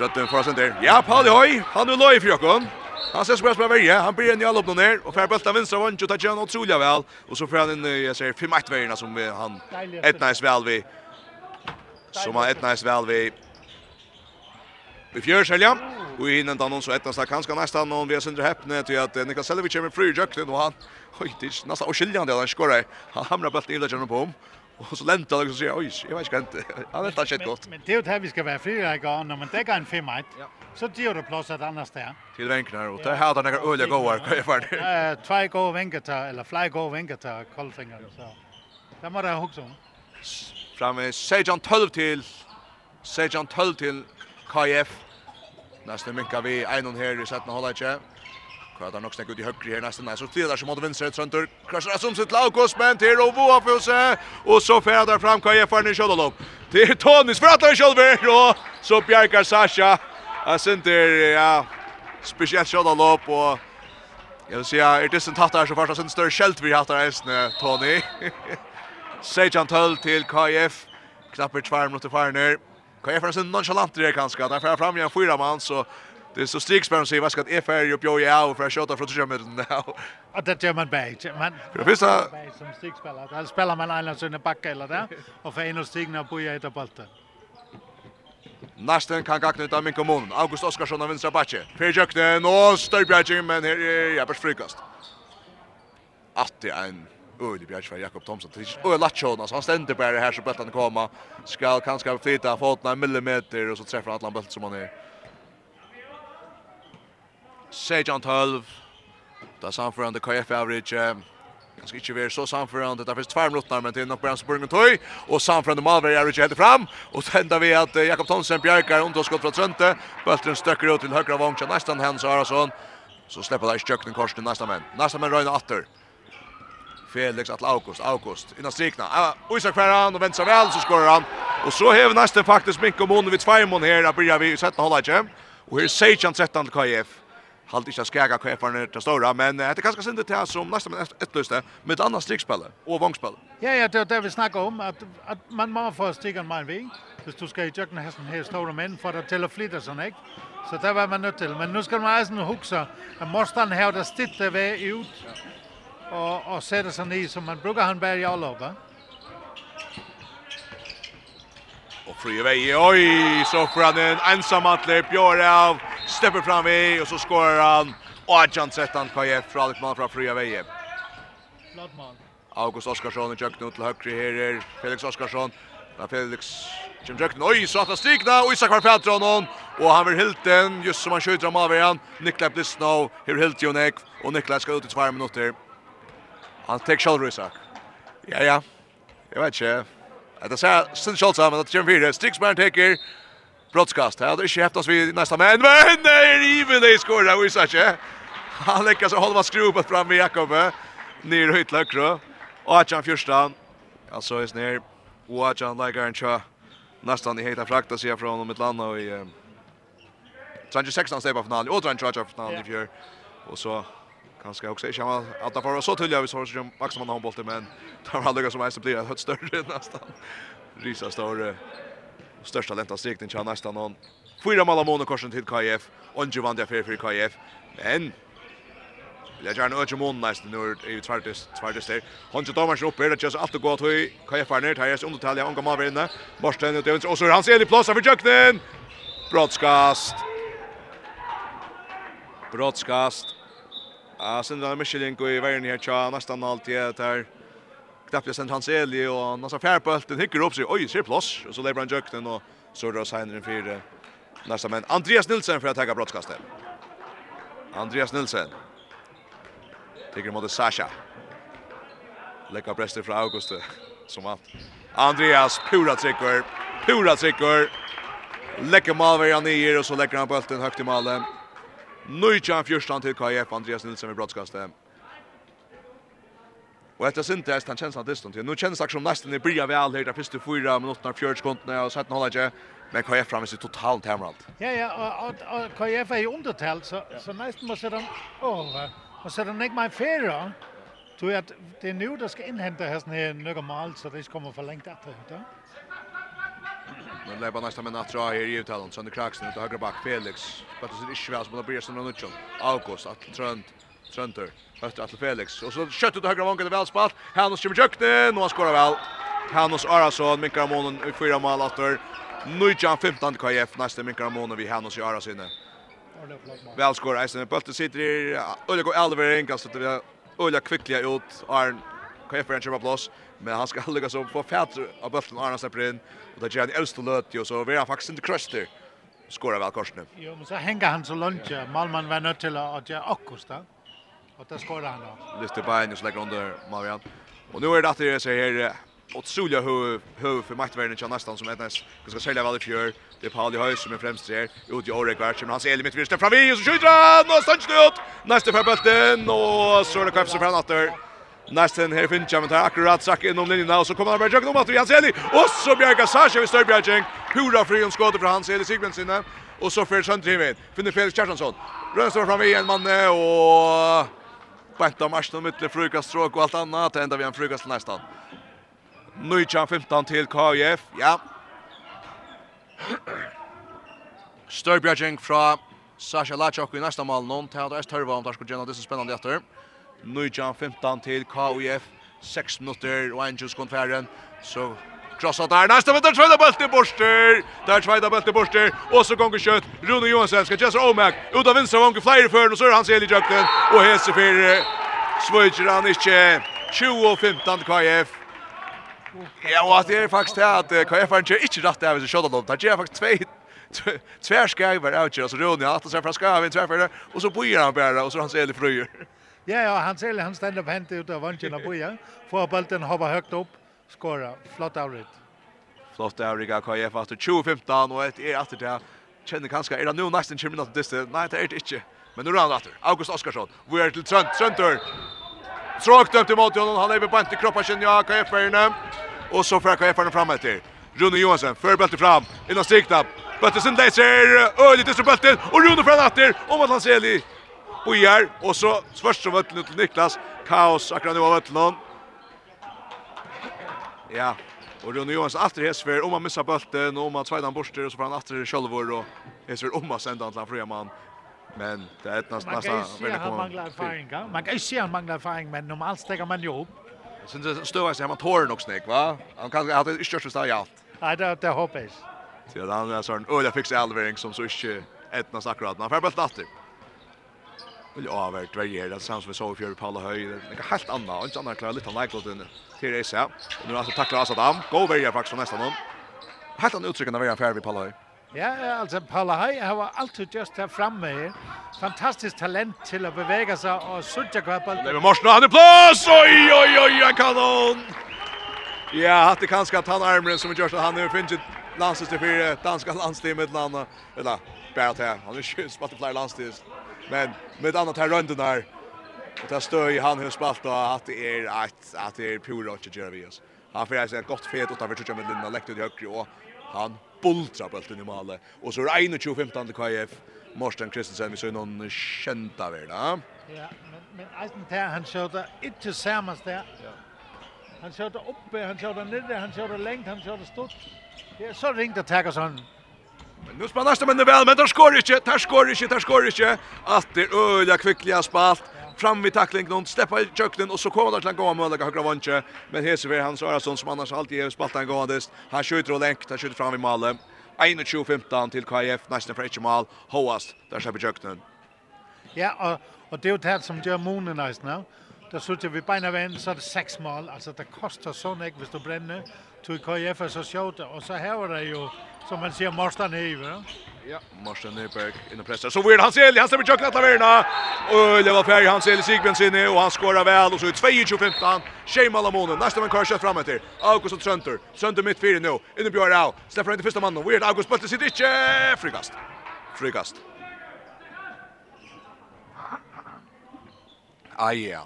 Rødden oss der Ja, Pauli Hoi. Han er løy for jokken. Han ser spørsmål av verje. Han blir en jall opp noen her. Og fer bølta vinstra vann. Jo, tar ikke han utrolig vel. Og så får han inn, jeg ser, 5-1-verjene som han etnæs vel vi. Som han etnæs vel vi i fjørselja. Og i innan någon så ettan snack kanske nästan någon vi är sönder häpne till att Niklas Selvic är med fri jakten och han oj det är nästan oskyldig han skorar. Han hamnar bara till där på honom. Och så lämnar han och säger oj jag vet inte. Han är taget gott. Men det är det vi ska vara fri jag går när man täcker en femma. Så det gör det plats att annars där. Till vänknar och det här har några öliga goar kan jag för. Eh två goa vänkar eller fly gå vänkar kolfinger så. Det måste jag också. Framme Sejan 12 till Sejan 12 till KF Nästan minka vi en hon här i sätten hålla inte. Kvart har nog stäck ut i högre här nästan. Så tredje där som mot vänster Tröntor. Kraschar som sitt Laukos men till och för sig. och så färdar fram Kaje för en skottlop. Till Tony för att han själv och så Bjarkar Sasha. Jag Asenter ja speciellt skottlop och Jag vill säga, är det sen här så första sen större skält vi hattar ens Tony. Sejan Tull till KF. Knappt 2 minuter kvar ner. Kan jag för en nonchalant det kanske att han får fram igen fyra man så det är så strikspärren säger vad ska att FR upp jag är för att skjuta från tjämmen nu. Att det gör man bäg. Man För visst som strikspelare. Där spelar man alla såna backa eller där och för en och stigna på jag ett bollen. Nästen kan gakna ut av min kommun. August Oskarsson av vänstra backe. Per Jöknen och Störbjärgen, men här är Jeppers frikast. Att det är en öle Björk för Jakob Thomsen Det är lätt så han ständer bara här så bollen komma. Ska kanske flytta foten en millimeter och så träffar han bollen som han är. Sejan 12. Där samförande KF average Ganske ikke vi är så samförande. Det finns två minuter, men det är nog bara en spørsmål tøy. Og samførende Malver er ikke helt fram. Och så händer vi att Jakob Thomsen bjärkar underskott från Trönte. Bøtteren stöcker ut till högra vångt. Nästan nesten hans Arason. Så släpper det i kjøkken korsen nästa nesten menn. Nesten menn røyner åter. Felix att August, August, innan strikna. Uh, Isak færer han og ventar vel, så skorar han. Og så hever nesten faktisk Mikko Mono vid Tveimon her, da blir vi i 17 holdet ikke. Og her sier han 13 til KF. Halt ikke skæga KF-erne til Stora, men det er ganske det til som nesten men ettløste, med et annet strikspillet og vongspillet. Ja, ja, det er det vi snakker om, at, at man må få strikken med en vei, hvis du skal i jøkken hesten her store mænd, for der tæller flitter sånn, ikke? Så det var man nødt til. Men nu skal man altså huske, at morstan har der stilt der ved ud, och, och sätter sig ned, som man brukar han bare i alle oppe. Och fri iväg, oj, så får han en ensam atlet, Björn stepper fram i och så skorar han. Och Adjan sätter han KF från Alkman från fria vägen. Blattman. August Oskarsson i köknet till högre här Felix Oskarsson. Där Felix Jim Jackson. Oj, så att stigna och Isak var fält honom och han vill helt den just som han skjuter av igen. Niklas Blissnow, hur helt Jonek och Niklas ska ut i 2 minuter. Han tek själv Isak. Ja, ja. Jag vet inte. Att det ser sin Scholz men det kommer Vire sticks teker. Brottskast. broadcast. Här det är chef oss vi nästa men men nej even they scored där Isak. Han lyckas hålla skruvat fram med Jakob ner högt läkra. Och att han första alltså är ner och att han lägger en tja. nästan i hela frakta sig från honom ett land och i Sanchez 16 steg på finalen. Och Sanchez tjå på finalen i fjör. Och så kanske också inte han att det var så tulliga vi så som Max man har bollen men tar var Lucas som helst blir ett större nästan. Risa större största lenta strikten tjänar nästan någon. Fyra mål av Monaco till KF och vann det för KF. Men Jag gärna öde mån nästan nu i tvärtes tvärtes där. Han ju domar upp här det just att gå till KF ner här är undertalja han kommer vinna. Marsten ut det och så han ser i plats för Jöknen. Broadcast. Broadcast. Ja, sen där Michelin går i vägen här tja nästan alltid det här knappt jag sen hans Eli och några den hycker upp sig. Oj, ser plats och så lever han jökten och så drar den för nästa men Andreas Nilsson för att ta brottskastet. Andreas Nilsson. Tycker mot Sasha. Lägger bröstet från August som att Andreas pura trycker. Pura trycker. Lägger malver ner och så lägger han bulten högt i målet. Nøytjan fjørstan til KF, Andreas Nilsen i brottskastet. Og etter syntest, han kjennes han distan til. Nå kjennes det som nesten i bria vel her, der første fyra minutter, fjørt sekundene, og setten holder ikke. Men KF framvis i totalt hemmeralt. Ja, ja, og, og, og KF er jo undertalt, så, så nesten må se dem over. Og så er ikke meg fyrre. Tror jeg at det er nu der skal innhente hesten her nøkker mal, så det ikke kommer for lengt etter. Ja. Nu lägger nästa men att dra här i uttalen. Sönder Kraxen ut högra back Felix. Vad det är svårt som blir som någon utchon. August att Trönt Trönter. Höster att Felix och så kött ut högra vanket är väl spalt. Hanus kommer jökte. Nu har skorar väl. Hannes Arason minkar månen i fyra mål åter. Nujan 15 KF nästa minkar månen vi Hannes i Arason. Väl skorar Eisen Bulten sitter i Ulrik går Alver enkast att vi Ulrik kvickliga ut Arn KF på plats men han ska lyckas så på färt av bollen Arnas in. och där Jan Elst löt ju så vi har faktiskt inte crushed där skora väl korsne. Jo, men så hänger han så långt. Ja. Malman var nött till att jag akkusta. Och där skorar han då. Lyfter bein och lägger under Marian. Och nu är det att det så här otroliga huvud huvud för matchvärden kan nästan som etnas ska sälja väl i fjör. Det är Pauli Höjs som är främst här. Ut i Orek vart men han ser mitt vänster fram vi och så skjuter han och stannar ut. Nästa för bulten och så är det kapsen fram åter. Nästan här finns jag med här akkurat sak inom linjen och så kommer han Bergjeng om att Janseli och så Bjerga Sasha vid Störbjergjeng. Pura fri om skottet från Hanseli Sigmundsen och så för Sandrivet. Finner Felix Kjartansson. Rönström fram igen man och Benta Marsten mitt frukaststråk och allt annat. Ända vi en frukast nästan. Nujjan 15 till KF Ja. Störbjergjeng från Sasha Lachok i nästa mål. Någon tar det här törva om det skulle gärna. Det är så spännande efter. Nujan 15 til KUF. 6 minutter og Angels kom færen. Så krossa der. Nästa väntar tvätta bult i borster. Där tvätta bult i borster. Och så gånger kött. Rune Johansson ska Jesse Omak. Ut av vänstra vången flyger för och så är han sel i jakten. Och hese för Svöjger han inte. 20-15 KF. Ja, og at det er faktisk det at KF er ikke ikke rett av seg skjøtta dem. Det er faktisk tvei tvær skæver, altså Rune, at han ser fra skæver, tvær og så bøyer han bare, og så er han selig frøyer. Ja, ja, han ser han ständer på hänt ut av vanchen av boja. Får bulten hoppa högt upp, skora. Flott avrit. Flott avrit av KF efter 2015 og et er efter det. Kjenner kanskje, er det nu nesten 20 minutter dist. Nei, det er det ikke. Men nu rann åter. August Oskarsson. Vi er til Trønt, Trøntur. Tråk upp till mot honom. Han lever på inte kroppen känner jag KF ärna. Och så får KF ärna fram etter. Rune Johansson för fram. Innan strikta. Bulten sin läser. Öjligt är bulten. Och Rune fram åter. Om att han ser Bojar, og så spørste vøttene til Niklas. Kaos akkurat nu av vøttene. Ja, og Rune Johansen alltid hesver om han missar bølten, og om han tveidan borster, og så får han alltid sjølvor, og hesver om han sender han til han fria mann. Men det er nästan nästan väldigt kommer. Man manglar erfaring. Man kan ju se han manglar erfaring men normalt stäcker man ju upp. Sen det stövar sig han tår nog snäck va. Han kan ha det största stad i. Nej det det hoppas. Så han är sån öliga fixa alvering som så inte ett nästan akkurat. Han får bara åter vill avvärt varje det som vi såg för Paula Höj. Det är helt annat. inte annat klara lite like låten till det så. Nu alltså tacklar Asad Am. Go very faktiskt nästan om. Helt annorlunda uttryck när vi är färdig vid Paula Höj. Ja, alltså Paula Höj har alltid just här framme. fantastiskt talent till att beväga sig och sucha kvar på Det är Morsen, han är plats! Oj, oj, oj, en kanon! Ja, hade kanske att han armen som gör så han nu finns landstis till fyra danska landstim med landa eller bara att han är ju spattar flyr landstis Men med annat här runt där och där står ju han hur spalt och att det är att att det är pure och Jerry Vias. Han får alltså ett gott fet utanför tror jag med Linda läkt ut i högre och han bultra bulten i målet och så är det 21 15 till KF Morsten Kristensen vi så någon skönta väl Ja, men men Eisen där han sköt inte tillsammans där. Ja. Han sköt uppe, han sköt nere han sköt längt, han sköt stort. Ja, så ringt att ta sån Men nu spelar nästa men väl men där skor inte, där skor inte, där skor inte. Åter öliga kvickliga spalt fram vid tackling någon steppa i köknen och så kommer där till gå gång möjliga högra vänster. Men Hesever Hans Arason som annars alltid är spaltan gådest. Han skjuter och länkt, han skjuter fram i målet. 21-15 till KF, nästan för ett mål. Hoast, där släpper köknen. Ja, och, och det är ju det som gör Monen nästan. No? Där sitter vi beina vän så er det sex mål. Alltså det kostar sånn ikke hvis du bränner. Tog KF är så sjovt, och så här var det jo Som man ser Marstan i, va? Ja, Morsten Nyberg inne pressar. Så Weird Hansel, han stämmer tjock att värna. Och det var Färg Hansel Sigbensin inne och han skorar väl och så 22-15. Shea Malamonen, nästa man kanske fram efter. August och Trönter, Trönter mitt fyra nu. Inne Björn Au, släpper inte första mannen. Weird August bulten sitter inte. Frikast. Frikast. Ah, ja. Yeah.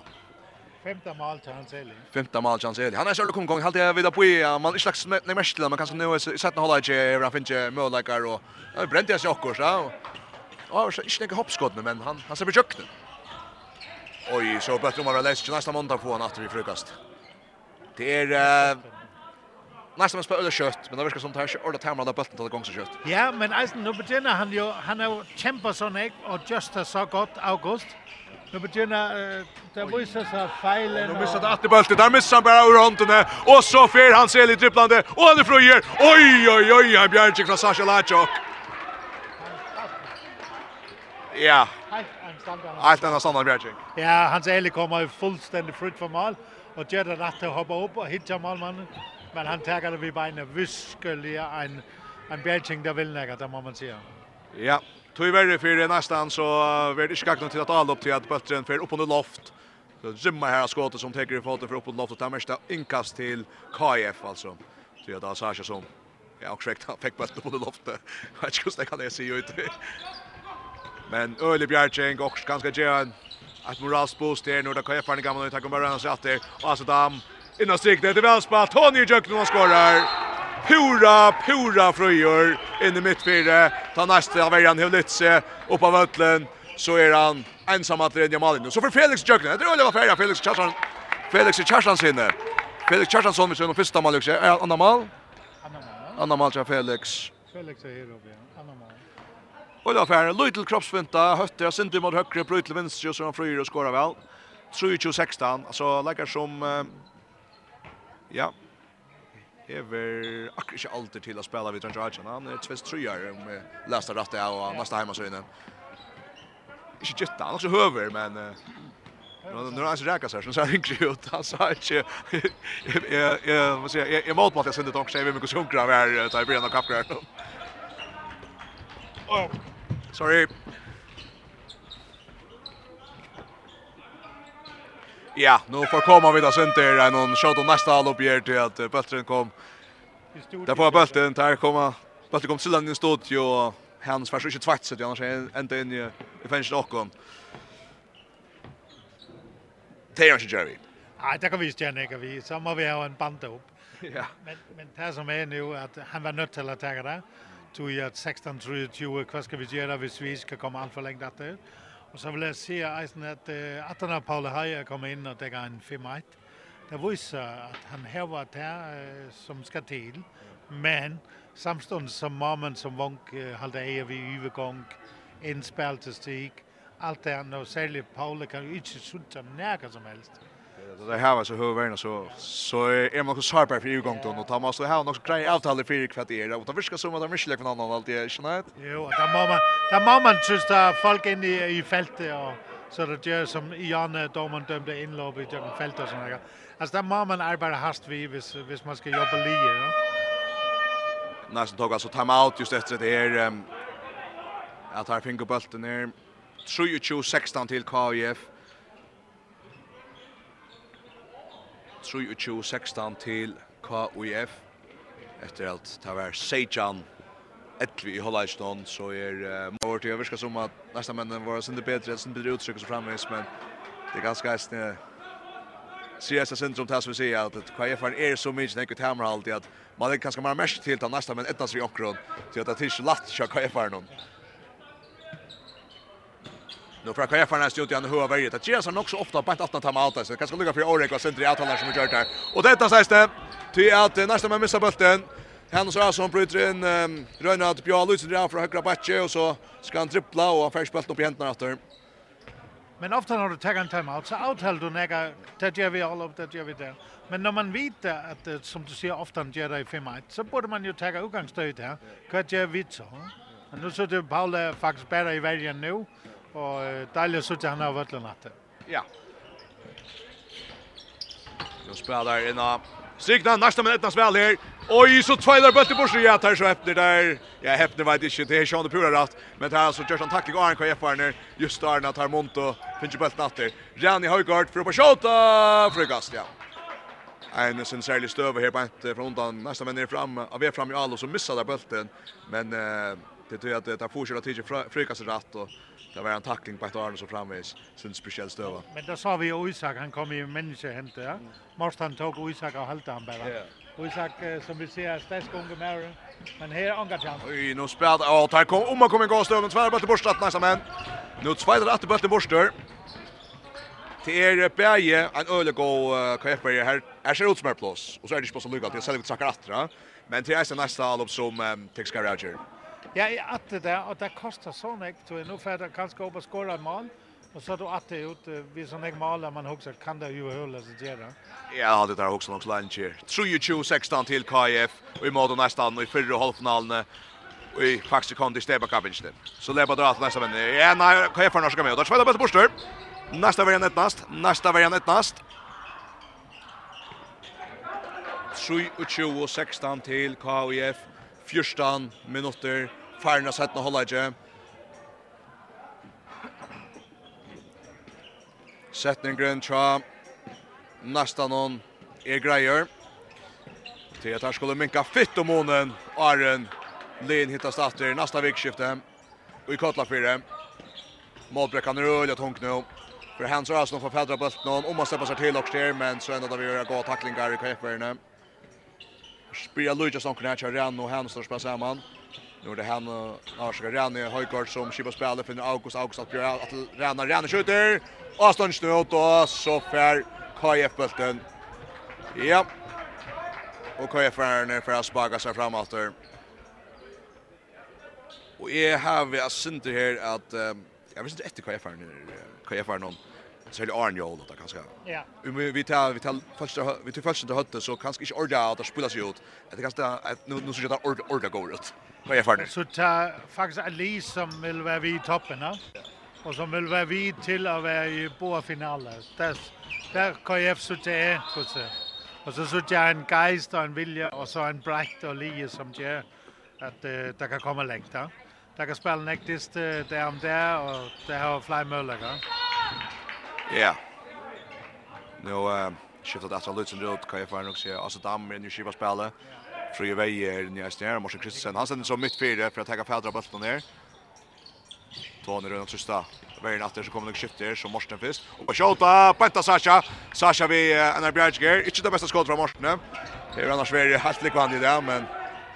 Femta mål till hans Eli. Femta mål till hans Eli. Han är själv kom gång helt jag vid på i, man är slags nej mest man kanske nu är sett hålla i över han finner möjligheter och det bränt jag sjockor så. Ja, inte några hoppskott men han han ser på jökten. Oj, så bättre om man har läst nästa måndag på han efter i frukast. Det är Nästa man spelar kött, men det verkar som det här ordet tämmer där bulten till gång så kött. Ja, men Eisen, nu betinner han ju, han har kämpat så näck och just så gott August. Nu begynner uh, det viser seg feilen. Nu missar det bulten. Där missar han bara ur håndene, og så fer han ser litt dribblande, og han er Oj oj, oj, han bjerger från Sasha Lachok. Ja. Helt en standard bjerger. Ja, hans Eli kommer fullständigt fritt for mål, og gjør det rett til å hoppe opp og hitte målmannen. Men han tager det vid beinet, viskelig en, en Belching der vil nægge, det må man sige. Ja, Tog verre för nästan så vart det skakna till att alla upp till att bulten för upp under loft. Så Jimma här skottet som täcker i foten för upp under loft och tar mesta inkast till KF alltså. Så det är Sasha som Ja, och skräckt han fick bulten under loftet. Jag vet inte hur kan det se ut. Men Öle Bjergeng och ganska gärna att Morals boost där nu där KF är gamla och tar kommer han sig åter. Och alltså dam innan strikt det är väl spelat. Tony Jöknum skorar pura, pura fröjor inne i mittfyrre. Ta nästa av Erjan Hevlitse upp av ötlen så är han ensam att redja Malin. Så för Felix Jöknen, det är Oliver Ferra, Felix Kjarsson, Felix Kjarsson sinne. Felix Kjarsson med sin första mål, är Anna Mal? Anna Mal. Anna Mal till Felix. Felix är här uppe, Anna Mal. då färre Lytel kroppsvinta, hötter, Sinti mot högre, Bryt till vänster, så han fröjor och skorar väl. 3-2-16, alltså lägger som... Ja, hever akkurat ikke alltid til å spela vid Trent Rajan. Han er tvist trøyer om leste rett av og neste heimasøyne. Ikke gytta, han er også høver, men Nu när han så räkar så här så ser yngre ut. Han sa inte jag jag vad säger jag jag mot Mattias Sundet också även mycket sjunkra där ta i benen av kapgrön. Oh. Sorry. Ja, nu får komma vid oss inte där någon shot och nästa all upp här till att bulten kom. Där får bulten där komma. Bulten kom till den stod ju och hans försök inte tvätt så annars ända in i i fönstret och kom. Det är inte Jerry. Nej, det kan vi inte gärna, vi. Så må vi ha en band upp. Ja. Men, men det som är nu att han var nött till att ta det. Tog jag 16-23, vad ska vi göra hvis vi ska komma an för länge detta? Och så vill jag se eisen att uh, Atana Paul Haja kommer in och tar en 5-1. Det visar att han har varit här uh, som ska till. Men samstånd som mamman som vank uh, halda eier vid yvergång, innspeltestik, allt det andra och särskilt Paul kan ju inte sutta näka som helst det här var så hur så så är man så sharp för igång då och tar man så här också grej avtal för kvart är och det viskar som att Michel kan annan alltid är snärt. Jo, där mamma där mamma just där folk in i i fältet och så det gör som Janne Dorman dömde inlopp i den fältet och såna där. Alltså där mamma arbetar hast vi vis vis man ska jobba lite, ja. Nästan tog alltså time out just efter det här att här fingerbulten är 23-16 till KIF. 23-16 til KUF. Etter at det var Sejan Etli i Hollandsson så er uh, over til överska som att nästa männen var sin det bättre sin bättre uttryck så framvis men det är ganska snä CS centrum tas vi ser att KF är så mycket näkut hamrar alltid att man kanske mer mest till att nästa men ettas vi okron till att det är så lätt att KF är någon. Nu för KF har stått i en höga värde. Det ger sig också ofta på ett annat time out så kanske lugga för Orek och Sentry i hålla som vi gör där. Och detta sägs det till att nästa man missar bollen. Han så som bryter in um, att Björn Lutsen där för högra backe och så ska han trippla och han färs bollen upp i händerna efter. Men ofta när du tar en time out så outhäll du näga det gör vi all upp det gör vi där. Men när man vet att som du säger ofta gör det i 5-1 så borde man ju ta utgångsstöd här. Vad gör vi så? Men nu så det Paula faktiskt bättre i världen nu. Ja og deilig å sitte henne av vøtlen etter. Ja. Nå spiller inna. Strykna, nästa minutt av spil her. Oj, så tveilar bøtte på ja, tar så Hepner der. Ja, Hepner vet ikke, det er Sjane Pura rett. Men det her så gjør han tackling og Arnka Jeffarner. Just Arna tar mont og finner bøtten etter. Rani Høygaard för på på skjåta, frukast, ja. En sinnsærlig støve her på ett fra undan. Nästa menn er fram, av er fram i Alo som missar der bulten. Men eh, det tror jag att det tar fortsätta tidigt frukast rätt och det var en tackling på ett arn så framvis sin speciell stöva. Men då sa vi ju Isak han kom ju människohämte. Ja? Mm. Måste han tog Isak och halta han bara. Yeah. Isak som vi ser stäsk unge mer. Men här angar han. Oj, nu spelar ja, tar kom om man kommer gå stöven tvärbart till borstrat nästa men. Nu tvådar att bort till borstör. Det är Berge, en öle go Kjepberg här. Är ser ut som är plås. Och så är det ju på så lyckat. Det är sällan vi attra. Men det är nästa allop som Tex Roger. Ja, är att det där och det kostar så mycket så nu för det kanske upp och skåra mål. Och så då att det ut vi sån här mål man också kan det ju hålla sig göra. Ja, det där också långt lunch här. 3-2-16 till KF och i mål nästan i förra halvfinalen i faktisk kom til Steba Kappinsten. Så lepa drar til nästa venn. Ja, nei, KF er norska med. Der spiller bättre borster. Nästa värjan ett nast. Nästa värjan ett nast. 3-2-16 til KF. 14 minutter færgen av 17 holder ikke. Setningren tja. nästan någon är grejer. Till att här skulle minka fitt om månen. Arren Lin hittas efter nästa vikskifte. Och i kottla för det. Målbräckan är rullat tungt nu. För hans har alltså fått fädra bulten någon. Om man släpper sig till och styr. Men så ändå vi gör gå tacklingar i kvällverna. Spira Lujas omkring här. Rann och Hansson spelar samman. Nu är det han Lars Garani Höjkort som skippar spelet för August August att göra att Rana Rana skjuter. Aston snöt och så fär KF bulten. Ja. Och KF är nu för att spaga sig framåt. Och är här vi har synter här att jag vet inte efter KF är nu KF är någon så det Arne Johan då kanske. Ja. Vi vi tar vi tar första vi tar första hötte så kanske inte orda att spela sig ut. Det kanske att nu nu så jag orda orda går ut. Vad jag farligt? Så ta faktiskt Ali som vill vara vid toppen, va? Och som vill vara vid till att vara i båda finaler. Där där KF så det så så. Och så så jag en geist och en vilja och så en bright och lie som jag att uh, det kan komma längre. Det kan spela näktist uh, där om där och det har fly möjligheter. Ja. Nu skiftat efter Lutsen ut kan jag få nog se alltså Dam i nu skiva spela. Frie väger nya stjärnor Morse Kristensen. Han sätter så mitt fyra för att ta fädra bollen ner. Tony runt sista. Vägen efter så kommer nog skifter som Morsen först. Och skjuta Penta Sasha. Sasha vi en Bjerger. Inte det bästa skottet från Morsen. Det är annars Sverige helt likvärdigt i det men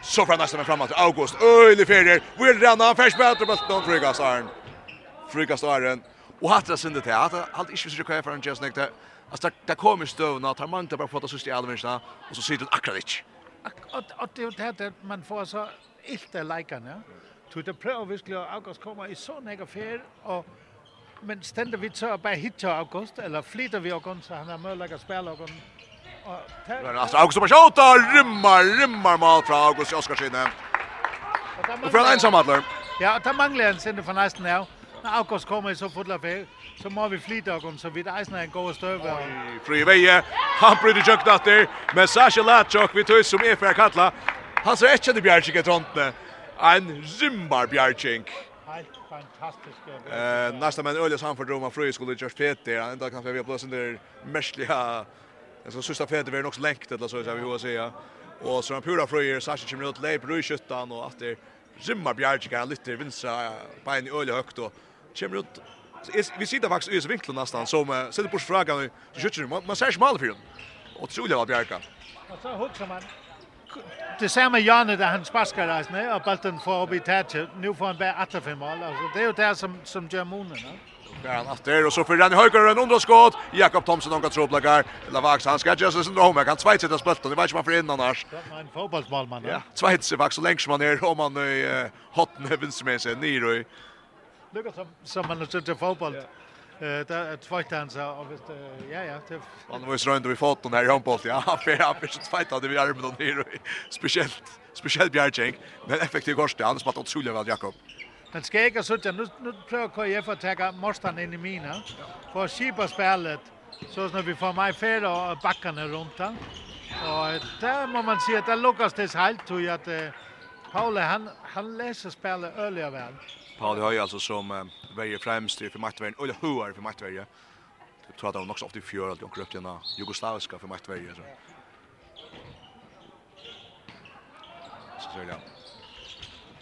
så fram nästa men framåt August. Öjlig fyrare. Vill renna färs bättre bollen från Frugasaren. Frugasaren Och hatt det syndet teater, allt inte så kvar för en just nekta. Alltså där kommer stövna, tar man inte bara fotas just i allmänna och så sitter det akkurat inte. Och det är det man får så ilta Ja. Tu det prøver virkelig at August kommer i så ikke fer og men stender vi så bare hit til August, eller flytter vi August, så han har mulighet at spille August. Og Men altså, August nummer 28, rymmar rymmar mal fra August Oskar Oskarskine. Og fra en ensom. Ja, og der mangler en sinde for næsten her. Når Afgårds kommer i så fuld af så må vi flytte og så vidt Eisner en god støve. Fri veie, han bryter tjøkt natter, men Sasha Latjok, vi tøys som er for kattla, han ser ikke til Bjergjink i trontene. En rymbar Bjergjink. Helt fantastisk. Eh, nästa men Ölias han för Roma fri skulle just fete. Han ända kanske vi har plötsligt där mästliga. Alltså sista fete var nog så länkt eller så så vi hur säga. Och så han pura Fröj så kommer ut läpp röj skyttan och att det Zimmar Bjarke han lite vinstra, bein i öle högt och kommer ut vi sitter faktiskt i vinkeln nästan som uh, sätter bort frågan så skjuter man man ser smal för dem. Och tror jag Bjarka. Og så hugger man det samme hjørne, der han sparsker rejsen, ne? og bolden får op i tætje. Nu får han bare 8 5 mål. Altså, det er jo der, som, som gør munen. Ne? Der han efter, och så för han Höger en underskott. Jakob Thomsen, han kan troblakar. Lavax, han ska just seg sin kan Han tveit sitt av spøtten, det var ikke man for inn annars. Det var en fotballsmålmann. Ja, tveit sig vax så länge som han er, og man är hotten hotten, vinstmessig, nyr og lykker som, som man er til fotboll. Eh där tvåta han så och visst ja ja typ han var ju runt i foton här i handboll ja. För han för tvåta det vi är med dem speciellt speciellt Bjarchek men effektivt går han spatt åt Solja väl Jakob. Men ska jag så att nu nu pröva KF att ta mostan in i mina. För skipa spelet så när vi får mig fel och backarna runt han. Och där må man se att det lukas det helt tror jag att Paule han han läser spelet öliga väl. Pauli Høy altså som uh, värjer fremst för maktvägen eller hur för maktvägen. Jag tror att han också ofta i fjör att de krypt gärna jugoslaviska för maktvägen. Så. Så ser jag.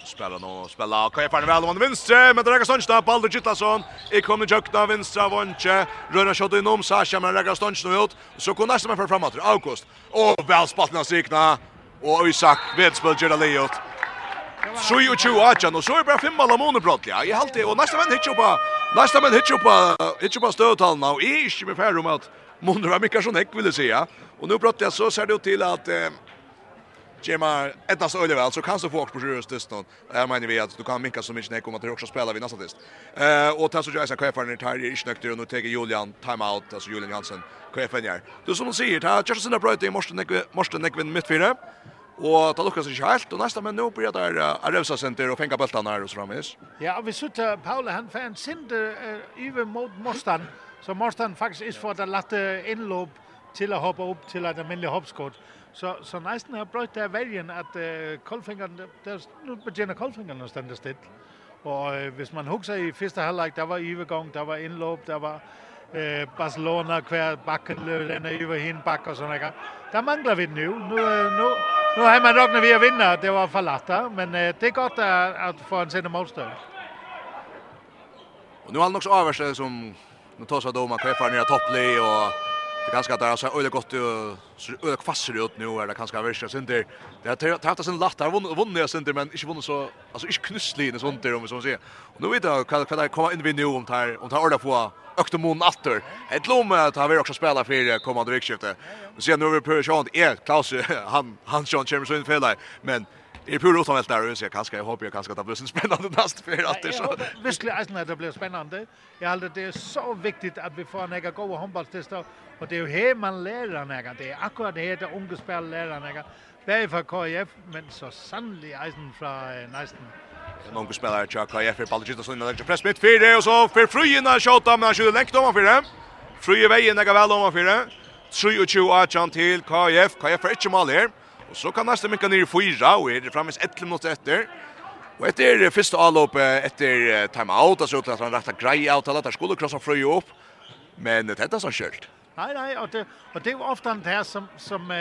Spela nu, spela. Kan jag färna väl om han vinstre, men det räcker Ståndstad, Baldur Gittlason. I kommer jökna vinstra vantje. Röna kjøtt innom, Sasha, men räcker Ståndstad ut. Så går nästa man för framåt, August. Och väl spattna strikna. Och Isak, vedspel Gerda Leot. Sui og tju atjan, og så er bara fem alla måneder brott, ja. Jeg halte, og næsta menn hittir oppa, næsta menn hittir oppa, hittir oppa støvtalna, og jeg er ikke med færre om at måneder var mycket sånn hekk, vil jeg sija. Og nu brott jag så ser det jo til at eh, Gemma ettas öle väl så kan så få också på sjöröst test någon. Jag menar vi att du kan minka så mycket när kommer att också spela vid nästa test. Eh och tas så jag ska kvar när tar i snäkt och nu tar Julian time out alltså Julian Jansen kvar för. Du som säger ta just sina bröt i måste näck måste näck vid mittfältet. Og ta lukkast ikke helt, og nästa men nu blir det uh, Arevsa Center og fenga bøltan her og så framvis. Ja, og vi sutta Paule, han fann sinde uh, over mot Mostan, så Mostan faktisk is for at latte innlopp til å hoppe opp til et alminnelig hoppskott. Så, så næsten har brøtt det vergen at uh, der nu betjener koldfingeren å stande still. Og uh, hvis man husker i første halvleg, der var yvegang, der var innlopp, der var Barcelona kvar backen löv den över hin back och såna där. Där manglar vi nu. Nu nu Nu har man Rogner vi att vinna. Det var Falata, men det är gott att få en sinne målstöd. Och nu har han också avvärst som nu tar sig domar kvar ner topplig och Det kanske att där alltså öle gott så öle kvassar ut nu är det kanske värsta synd det. Det har tagit sin latt har vunnit jag synd men inte vunnit så alltså inte knusslig när sånt där om så säger. Och nu vet jag vad kan komma in vid nu om tar om tar orda på ökte mon åter. Ett lom att ha vi också spela för kommande veckoskifte. Och sen nu över på Sean är Klaus han han Sean Chambers in fel men Det är pur utan helt där så jag kanske jag hoppas jag kanske att det blir en spännande nästa för att det så. Verkligen är det blir spännande. Jag håller det är så viktigt att vi får några goda handbollstester och det är ju här man lär några det är akkurat det heter ungespel lära några. Bär för KF men så sannlig eisen från nästan En ung spelare till KF för Balgita så innan lägger press mitt för det och så för Fröjena skjuta men han skjuter längt om han för det. Fröje vägen några väl om han för det. 23 18 till KF. KF är inte mål här. Og så kan nästa mycket ner i fyra och är det framme 11 minuter efter. Och efter första avloppet efter timeout så att han rätta grej out alla där skulle krossa frö upp. Men det hette så skönt. Nej nej og det og det var ofte det her som som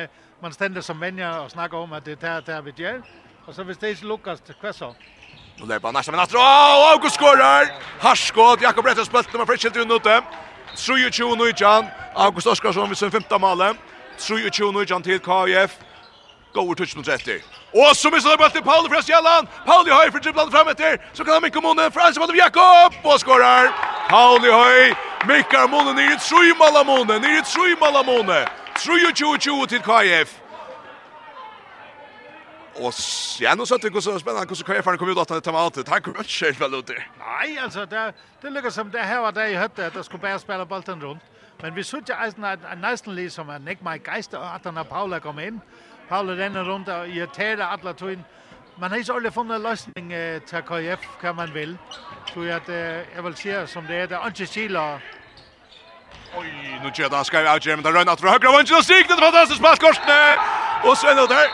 man ständer som vänner og snakker om at det der der vi gör. Og så hvis det Lucas till Kvesso. Nu lägger han nästa men åh August skorar. Harskott Jakob Brettes spelt nummer Fritz rundt nutte. 23 nu. August Oskarsson vid sin femte mål. 23 nu i till KF. Goer touch mot etter. Och så missar bollen till Paul från Själland. Paul Höj för dribblan fram efter. Så kan han mycket månen från Simon Jakob och skorar. Paul Høy mycket månen ner i Trojmala månen, ner i Trojmala månen. Troj och tjo tjo till KF. Och ja, nu så tycker jag så spännande hur så KF han kom ut att han tar alltid? Han kommer inte själv väl ut. Nej, alltså det det lyckas som det här var det jag hade att det skulle bara spela bollen runt. Men vi såg ju eisen en nästan som en neck my geister att han har Paula kom in. Paula renner rundt og irriterer alle tøyen. Man har ikke ordentlig funnet en løsning eh, til KF, hva man vil. Så jeg, at, eh, jeg vil si som det er, det er ikke kilo. Oj, nu gör det ska vi men det där runt för högra vänster och stig det fantastiskt pass korsne. Och sen då där.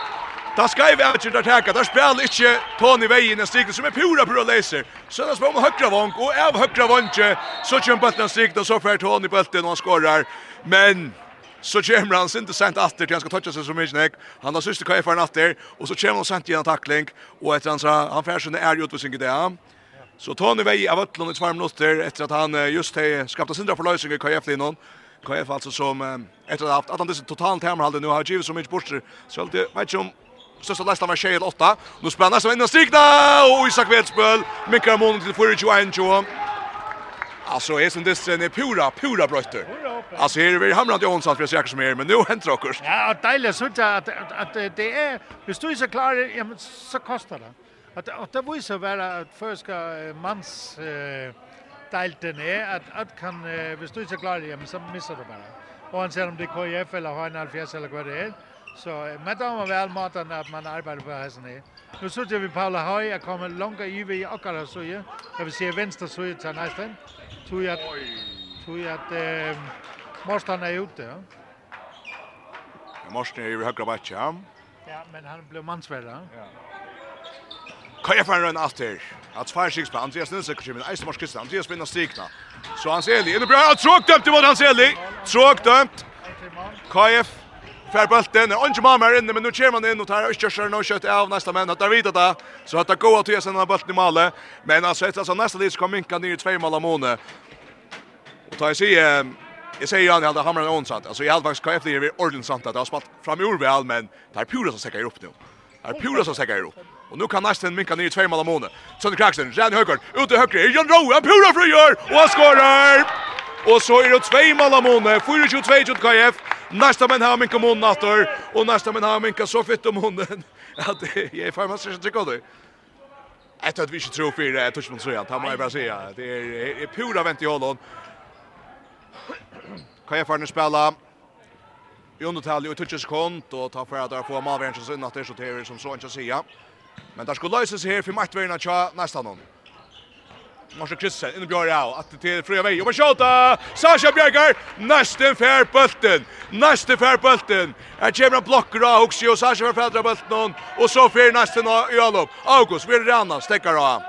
Där ska vi out der teka, der spiller ikke Tony Veien en stig som er pura pura laser. Så där spelar man høyre vank og av høyre vanke så kämpar en stig og så får Tony bulten og han skårer. Men så kommer han sent sent efter till han ska toucha sig så mycket nek. Han har syster kvar för natter och så kommer han sent igen tackling och efter han sa han färsade är ju utvisning det. Så tar han iväg av Ötlund i två minuter efter att han just har skapat sindra för lösning i KF innan. KF alltså som efter att ha haft han dessa totalt hemhållande nu har givit så mycket borster så att vet vet om största lästa var tjejen åtta. Nu spelar nästa vända strikna och Isak Vetspöl. Mikael Månen till 4-21. Alltså är som det är pura pura brötter. Alltså är vi hamnat i Jonsson för säkert som är men nu händer det också. Ja, och deiligt så att att det är visst du är så klar ja, men så kostar det. Att att det visar vara att förska mans eh deilten är att att kan visst du är så klar ja, men så missar du bara. Och han ser om det KF eller har en eller vad det är. Så med dem man väl maten att man arbetar på hästen är. Nu så vi Paula Høj, jeg kommer langt i vi i akkurat så jeg. Jeg vil se venstre så jeg til næsten. Tog jag tog att eh Morstan är ute. Ja. Morsten är ju högra backen. Ja. ja, men han blev mansvärd. Ja. Kan jag fan röna efter? Att fire six på Andreas Nilsson kommer med Eismars Kristian. Andreas vinner strikna. Så han ser Eli. Det bra. Tråk dömt mot han ser Eli. Tråk dömt. KF Fär bulten, och inte mamma är inne men nu kommer han in och tar Östjörsson och kött av nästa män att där vidare där. Så att det går att ge sig den bulten i målet. Men alltså efter så nästa dit så kommer Minka ner i två mål av måne. Och tar sig Jag säger ju han hade hamrar en onsant. Alltså i hade faktiskt KF det är ordentligt sant att det har spalt fram i Orvel men det är Pura som säkrar upp nu. Det är Pura som säkrar upp. Och nu kan nästan minka ner i två mål av måne. Sönder Kraxen, Jan Högern, ut i högre, Jan Rowe, Pura frigör och han skorar! Og så er det tvei malamone, 4-2-2 KF. Nästa men har minka mun nattor och nästa men har minka så fitt om hunden Ja, det är farmast så tycker du. Jag tror att vi inte tror för det, jag tror inte man tror det, må jag bara säga. Det är, är pura vänt i hållon. Kan jag farna spela i undertal i touches kont och ta för att få Malvern så innan det så det som så inte säga. Men där skulle lösas här för tja, nästa någon. Marcel Kristensen in i björja av att till fria väg. Och man skjuta! Sasha Björgar näste fair bulten! Nästen fair bulten! Här kommer en blocker av Huxi och Sasha får fädra bulten Och så fyr nästen i allop. August vill ranna, stäckar av.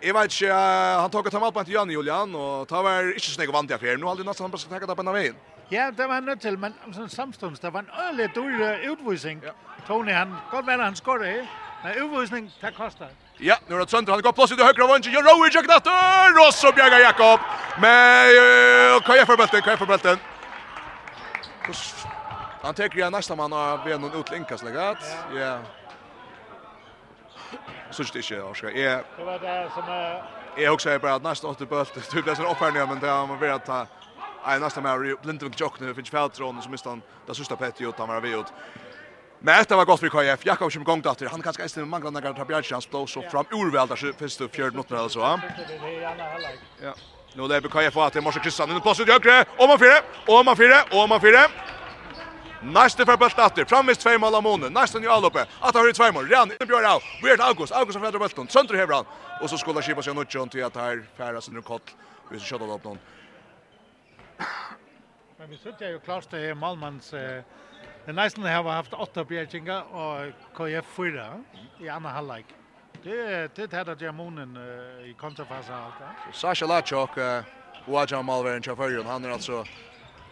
Jag vet inte, han tog att ta med på Jan Julian och ta var inte snägg vant jag för. Nu hade nästan bara tackat upp en väg. vägen. Ja, det var nødt til, men som samstånds, det var en øyelig dårlig utvisning. Tony, han, godt være han skåret, men utvisning, det koster. Ja, nu är det Sönder, han går plötsligt till högra vänster. Gör Rowe i knatter! Och så bjärgar Jakob. Men kan jag förbälten, kan jag förbälten. Han tar ju nästa man har ben någon utlinkas läggat. Ja. Så det är ju också. Ja. Det var det som är Jag också är bara nästa åter bult. Du blir så offentlig men det har man velat ta. Nej nästa med blint och jock nu finns fältron som mistan. Det sista petti ut han var vi ut. Men detta var gott för KF. Jakob som gångt efter. Han kanske inte manglar några tar chans blå så fram urväl där först och fjärde noten eller så. Ja. Nu lever KF att Morse Kristian in plats ut högre. Om man fyra, om man fyra, om man fyra. Nästa för bollen åter. Framvis två mål av Månen. Nästa nu alloppe. Att har ju två mål. Ren in Björn Au. Weird August. August från bulten. Sönder Hebran. Och så skulle skipa sig något till att här färdas under kort. Vi ska skjuta upp någon. Men vi sitter ju klart det är Malmans eh Den Neisland har haft åtta bjergingar och KF fyra i andra halvlek. Det det hade jag månen i kontrafasen allt. Sasha Lachok och Ajan Malvern Chafarion han är alltså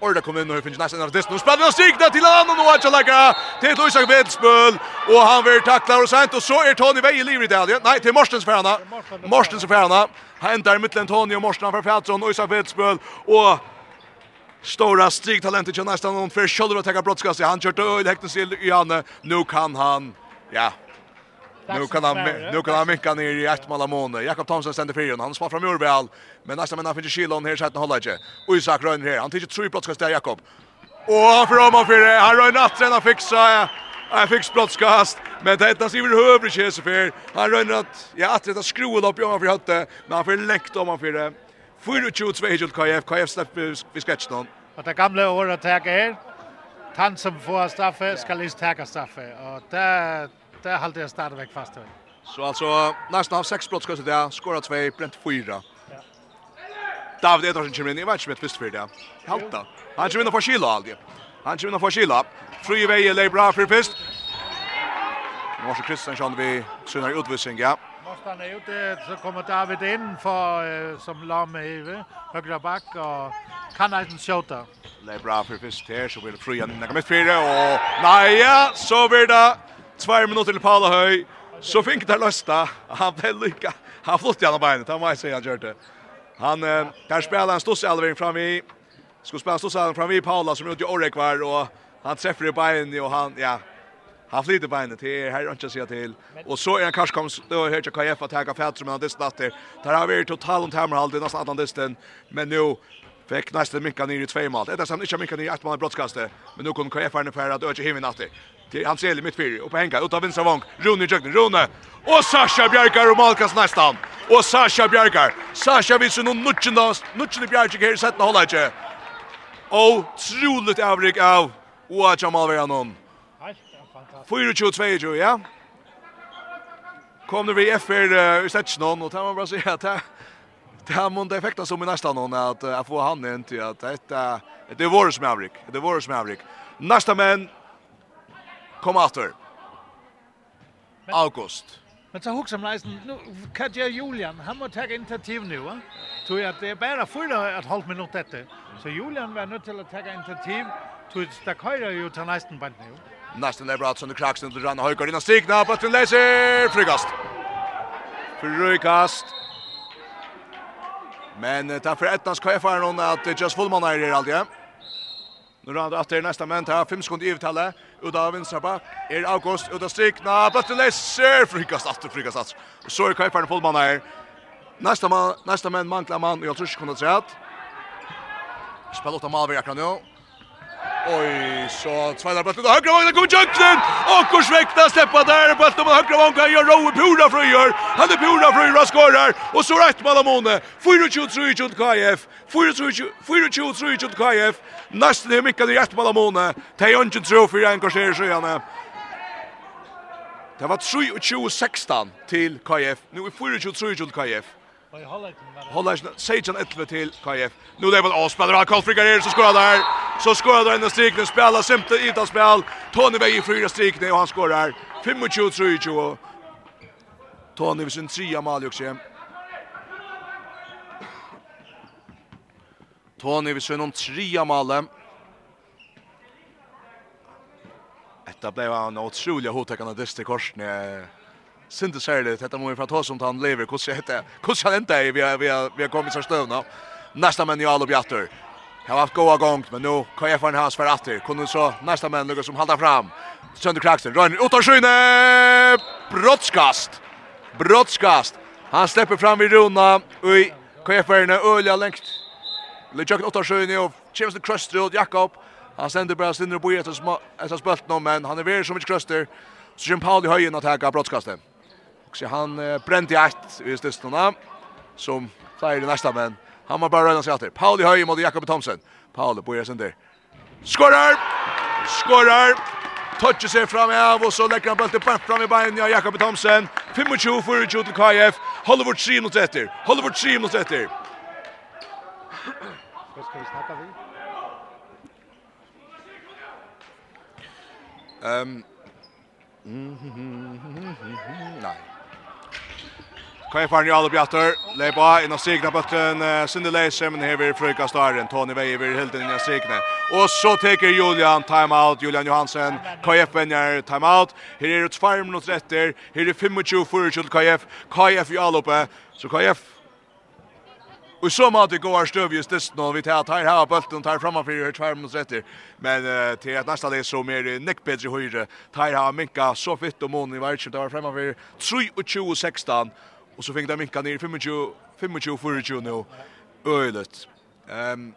Orda kom in och finns nästan artist. Nu spelar han signa till han och Noah Chalaga till Luisa Vedspöl. Och han vill tackla och sent och så är Tony Vej i livet där. Nej, till Morstens för. Morstens för. Han där mittlen Tony och Morsten för Fjärdson och Luisa Vedspöl. Och Stora striktalentet till nästan någon för shoulder att ta brottskast. Han kört öl häktens i han Nu kan han ja. Nu kan han nu kan han minka ner i ett mål Jakob Thomsen ständer för Han spar fram Urval. Men nästa men han finner Kilon här så att han håller inte. Och Isak Rönn här. Han tycker tre brottskast där Jakob. Och han för fyra. Han rör natten han fixar. Han fick brottskast, men det hittas över i Chesefer. Han rönnar att ja, att det skruvar upp i honom för hötte, men han får läckt om han för det. 4-2-2 KF, KF slipper vi sketchen om. Og det gamle året tager er, han som får straffe, skal lige tager straffe, og der, der holder jeg stadigvæk fast ved. Så altså, næsten av 6 blott skal det der, skåra 2, brent 4. Ja. David Edersen kommer inn, jeg vet ikke med tvist for det. Halta. Han kommer inn og får kila aldri. Han kommer inn og får kila. Fri vei, leir bra for pist. Nå var så Kristiansson vi synar utvisning, ja. Kostan er ute, så kommer David in for, uh, som lamme i høyre back, og kan eisen skjuta. Det bra för först här, så blir det fri igjen, nekka mitt fire, Och nej, ja, så blir det 2 minuter till Paula Höj. så fick det lösta. han ble lycka. han flott gjennom beinet, han må jeg si han gjør det. Han, uh, der spiller en stås elvering fram i, Ska spela en fram i Paula, som är ute i Årekvar, och han träffar i beinet, och han, ja, Han flyter beinet till här och inte se till. Och så är han kanske kom då hörte jag KF att ta fält men det startar. Där har vi totalt ont hammer halt i nästan Atlantisten. Men nu fick nästa minka ner i två mål. Det är samt inte minka ner i ett mål brottskastet. Men nu kom KF här för att öka himlen åter. Till han ser mitt fyra och på hänga ut av vänstra vong. Rune Jögden Rune. Och Sasha Bjarkar och Malkas nästan. Och Sasha Bjarkar. Sasha visar nu nutchen då. Nutchen Bjarkar här sätter hålla inte. Och troligt avrik av Oacha Malveranon. 4-22, ja? Kom det vi efter i Stetsjnån och det var bara så att det det har många effekter som i nästa någon att jag får han in till att detta det är vårs Maverick. Det är vårs Maverick. Nästa men kom åter. August. Men så hooks am leisen nu Katja Julian han må ta initiativ nu va. Tror jag det är bara fulla att halv minut detta. Så Julian var nu till att ta initiativ. Tror det köra ju till nästan band nu. Nästan är bra under kraxen till Ranna Höjkar innan stigna på att den läser. Frikast. Frikast. Men tar för ettans är någon att Just Fullman är det alltid. Nu rann det efter nästa men tar fem sekunder i uttalet. Uda vinstra back. Er August uda strikna. Bötten läser. Frikast efter frikast efter. Och så är KFR Fullman är. Nästa man, nästa men manglar man. Jag tror inte kunde säga att. Spelar åtta malverkar nu. Oj, så tvärnar bollen högra vågen kommer Jöklen. Och kors väckta släppa där bollen med högra vågen gör Rowe Pura fröjer! Han är Pura fröjer och skorar och så rätt Malamone. 4-2-3 mot KF. 4-2-3 mot KF. Nästan är mycket det rätt Malamone. Tejon inte tror för en korser så gärna. Det var 3-2-16 till KF. Nu är 4-2-3 mot KF. Håller Sejan Ettle till KF. Nu det väl avspelare av Karl Frigger så skorar där. Så skorar där en strik nu spelar simpelt utan spel. Tony Vej i fyra strik nu och han skorar 25-23. Tony vid sin trea mål också. Tony vid sin trea mål. Detta blev en otrolig hotäckande dyster korsning synte særligt. Detta må vi fra ta som han lever. Hur heter det? Hur ska det Vi har vi har vi har kommit så stövna. Nästa men Jalo Bjatter. Har haft goda gång men nu kan jag få en hans för åter. Kunde så nästa men något som haltar fram. Sönder Kraxen. Rönn ut av Skyne. Brottskast. Brottskast. Han släpper fram vid Rona och i KFR-erna öliga längst. ut av skyne och James Krustrud, Jakob. Han sender bara sinner på ett som spölt nu men han är väl så mycket Kruster. Så kjem Paul i höjen att häcka brottskastet. Så han eh, brände ett i stöstarna som flyger i nästa men han var bara rönat sig åter. Paul i höj mot Jakob Thomsen. Paul börjar sen där. Skorar! Skorar! Toucher sig fram av och så lägger han bulten bort fram i benen av Jakob Thomsen. 25 för Jude KF. Hollywood 3 mot 1. Hollywood 3 mot efter. Vad ska vi snacka vi? Ehm. Nej. Kvar farn ju alla bjatter. Leipa in och segna bulten Cindy Leise, men här vi fruka staren Tony Weiver helt in i segna. Och så tar Julian timeout Julian Johansen. KF vinner timeout. Här är det 2 minuter efter. Här är 25 för till KF. KF i all uppe. Så KF Och så måste gå här stöv just det när vi tar här här bulten tar framför för två minuter efter. Men uh, till att nästa det så mer Nick Pedri höjre tar här minka så fitt och mån i varje där framför 3 och 16 Och så fick de minka ner 25 25 24 nu. Öjligt. Ehm um,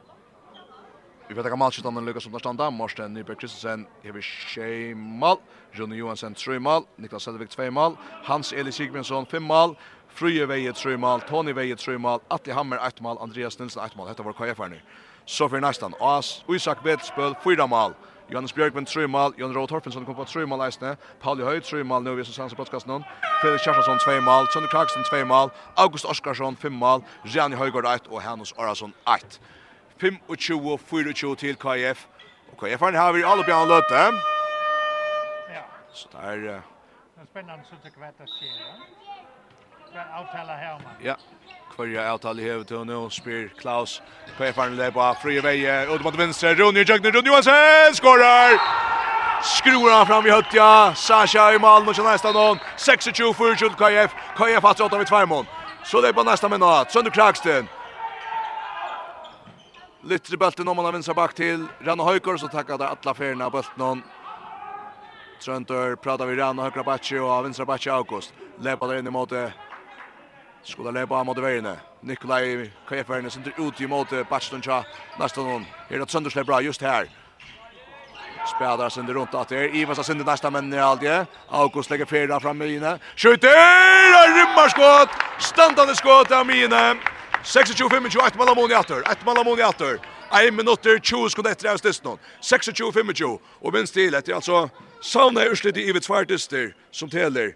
Vi vet att matchen stannar Lucas som där stannar Marsten Nyberg Kristensen hever tjej mål, Jonny Johansson tre mål, Niklas Selvik 2 mål, Hans Eli Sigmundsson fem mål, Fruje Veje tre mål, Tony Veje tre mål, Atli Hammer ett mål, Andreas Nilsson ett mål. Detta var KF nu. Så för nästan As Isak Betspel 4 mål. Johannes Björkman tre mål, Jon Roth Torfensson kom på tre mål nästan. Paul Höj tre mål nu vi som sanns podcast någon. Felix Kjaersson två mål, Sonny Clarkson två mål, August Oskarsson fem mål, Gianni Højgaard ett och Hannes Arason ett. 25 24 till KF. Och KF har vi alla på en löte. Ja. Så där Det är spännande så tycker jag att det ser. Avtala här man. Ja. Kvarja avtal i hevet og nå spyr Klaus på erfaren løp av frie veie. Ut mot venstre, Rune Jøgner, Rune Johansen, skårer! Skruer han fram i høttja, Sasha i mål og kjenner nesten noen. 26-40 KF, KF har hatt av i tvermån. Så det er på nästa minut. Sønder Kragsten. Lytter bulten om han vinner bak till Ranna Höjkor så tackar det alla färna bulten hon. Tröntor pratar vi Ranna Höjkor Bacci og Vinstra Bacci August. Läpar där inn i måte. Skulle lepa mot veiene. Nikolai Kajeferne sitter ut i mot Batstundja. Nesten noen. Her er Søndersle bra just her. sen runt rundt det her. Ivas sen sender nesten menn i. August lägger fjerde fram med Mine. Skjuter! Rymmer skott. Standande skott av Mine. 26-25, ett mål i Moniator. Ett mål av Moniator. Ein minutter, 20 sekunder etter av Stisnon. 26-25, og minst til etter, altså, Sauna er urslitt i Ivet Svartister som teler.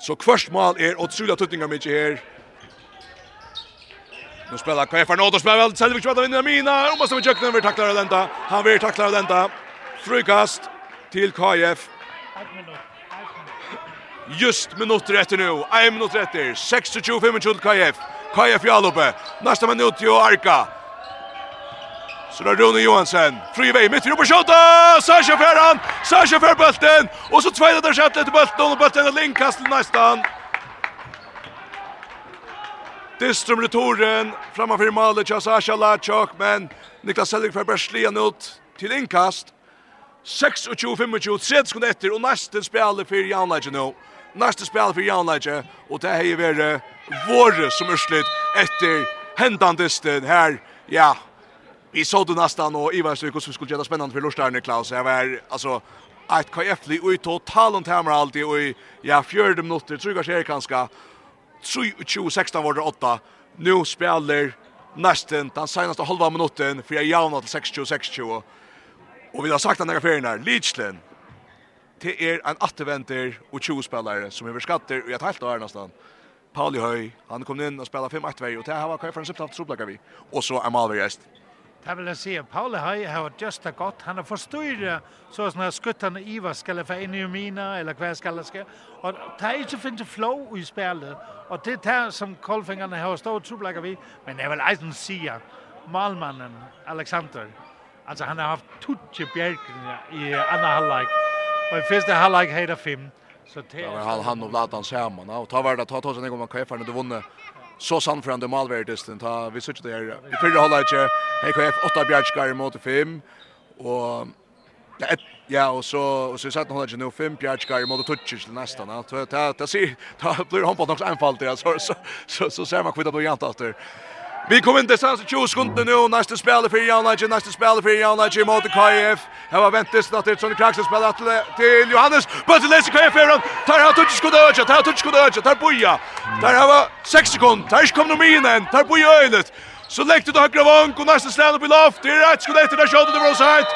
Så kvørst mål er otroligt tuttingar mykje her. Nu spelar KF Arnoldo spelar väl Selvik kvar vinner Mina. och måste vi jöknar vi tacklar denta. Han vill tackla denta. Frukast till KF. Just minutter etter nu. 1 minutter etter. 26-25 til KF. KF Jalope. Nästa minut till Arka. Så då Rune Johansen. fri vei, mitt i på skottet. Sasha Ferran, Sasha för bulten och så tvåa där skottet till bulten och bulten är inkast nästan. Distrum returen framför målet till Sasha Lachok men Niklas Selling för Berslien ut till inkast. 26-25, 30 sekunder etter, og neste spiller for Janleitje nå. Neste spiller for Janleitje, og det har vært våre som urslitt etter hendandisten her, ja, vi såg det nästan och i varje stycke så skulle det spännande för Lorstern Klaus. Jag var alltså ett kajefli och i totalen tämmer alltid och i ja fjärde minuter tror jag ser kanske 22 16 var det 8. Nu spelar nästan den senaste halva minuten för jag jävna till 6 26 Och vi har sagt den här ferien här Leachland Det är en återvänder och 20 spelare som är skatter och jag tar helt av nästan. Pauli Høy, han kom inn og spela 5-1 vei, og det her var hva for en subtapt vi. Og så er Malvergest. Det vil jeg si, Paule Høy har just det godt. Han har forstyrret så sånn at skuttene Iva skal få inn i mina, eller hva skal det skal. Og det er ikke finnes flow i spillet. Og det er det som Kolfingerne har stått troblegger vi. Men jeg vil eisen si malmannen Alexander, altså han har haft tutje bjergene i andre halvleik. Og i første halvleik heter fem. Så det var han og Vladan sammen. Og ta var det, ta ta seg ned om han kjeferne, du vunnet så samförande målvärdisten ta vi såg det här i förra halvlek HKF 8 Bjärskar mot 5 og ja ja och så og så satt hållet nu 5 Bjärskar mot Tuchich till nästa va ta ta ta se ta blir hon på något anfall där så så så ser man kvitt då jant efter Vi kommer inte sen så 20 sekunder nu, nästa spelare för Janlage, nästa spelare för Janlage mot KF. Här var väntes att det är Sonny Kraxen spelar till Johannes. Bötter läser KF fram, tar han touch skott över, tar touch skott över, tar boja. Där har var 6 sekunder, tar kom nu in, tar boja ölet. Så läckte det högra vank och nästa slag upp i loft, det är rätt skott efter där skottet över offside.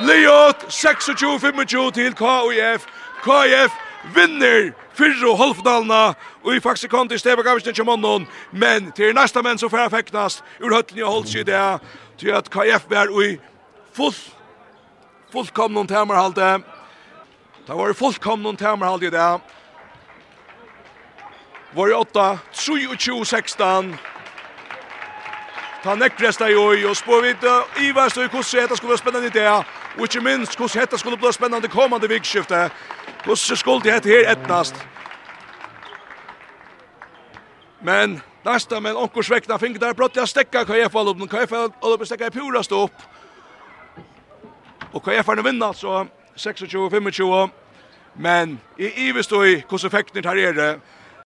Leot 26-25 til KF. KF vinner fyrre og halvfinalene, og i faktisk kom til Steva Gavisen ikke månen, men til neste menn som færre feknast, ur høttene og holdt seg det, til at KF var i full, fullkomnen temerhalde, det var fullkomnen temerhalde i det, var i 8, 23-16, Ta nekkresta i oi, og spår vidt i verst og hvordan dette skulle være spennende i det, og ikke minst hvordan dette skulle bli spennende kommande vikskiftet, Hvordan skulle det her etnast? Men nästa men onkur svekna fingrar där brott jag stäcka KF Olpen KF Olpen stäcka pura stå upp. Och KF har vinna alltså 26-25 men i Ivestoi hur så fäktnit här är det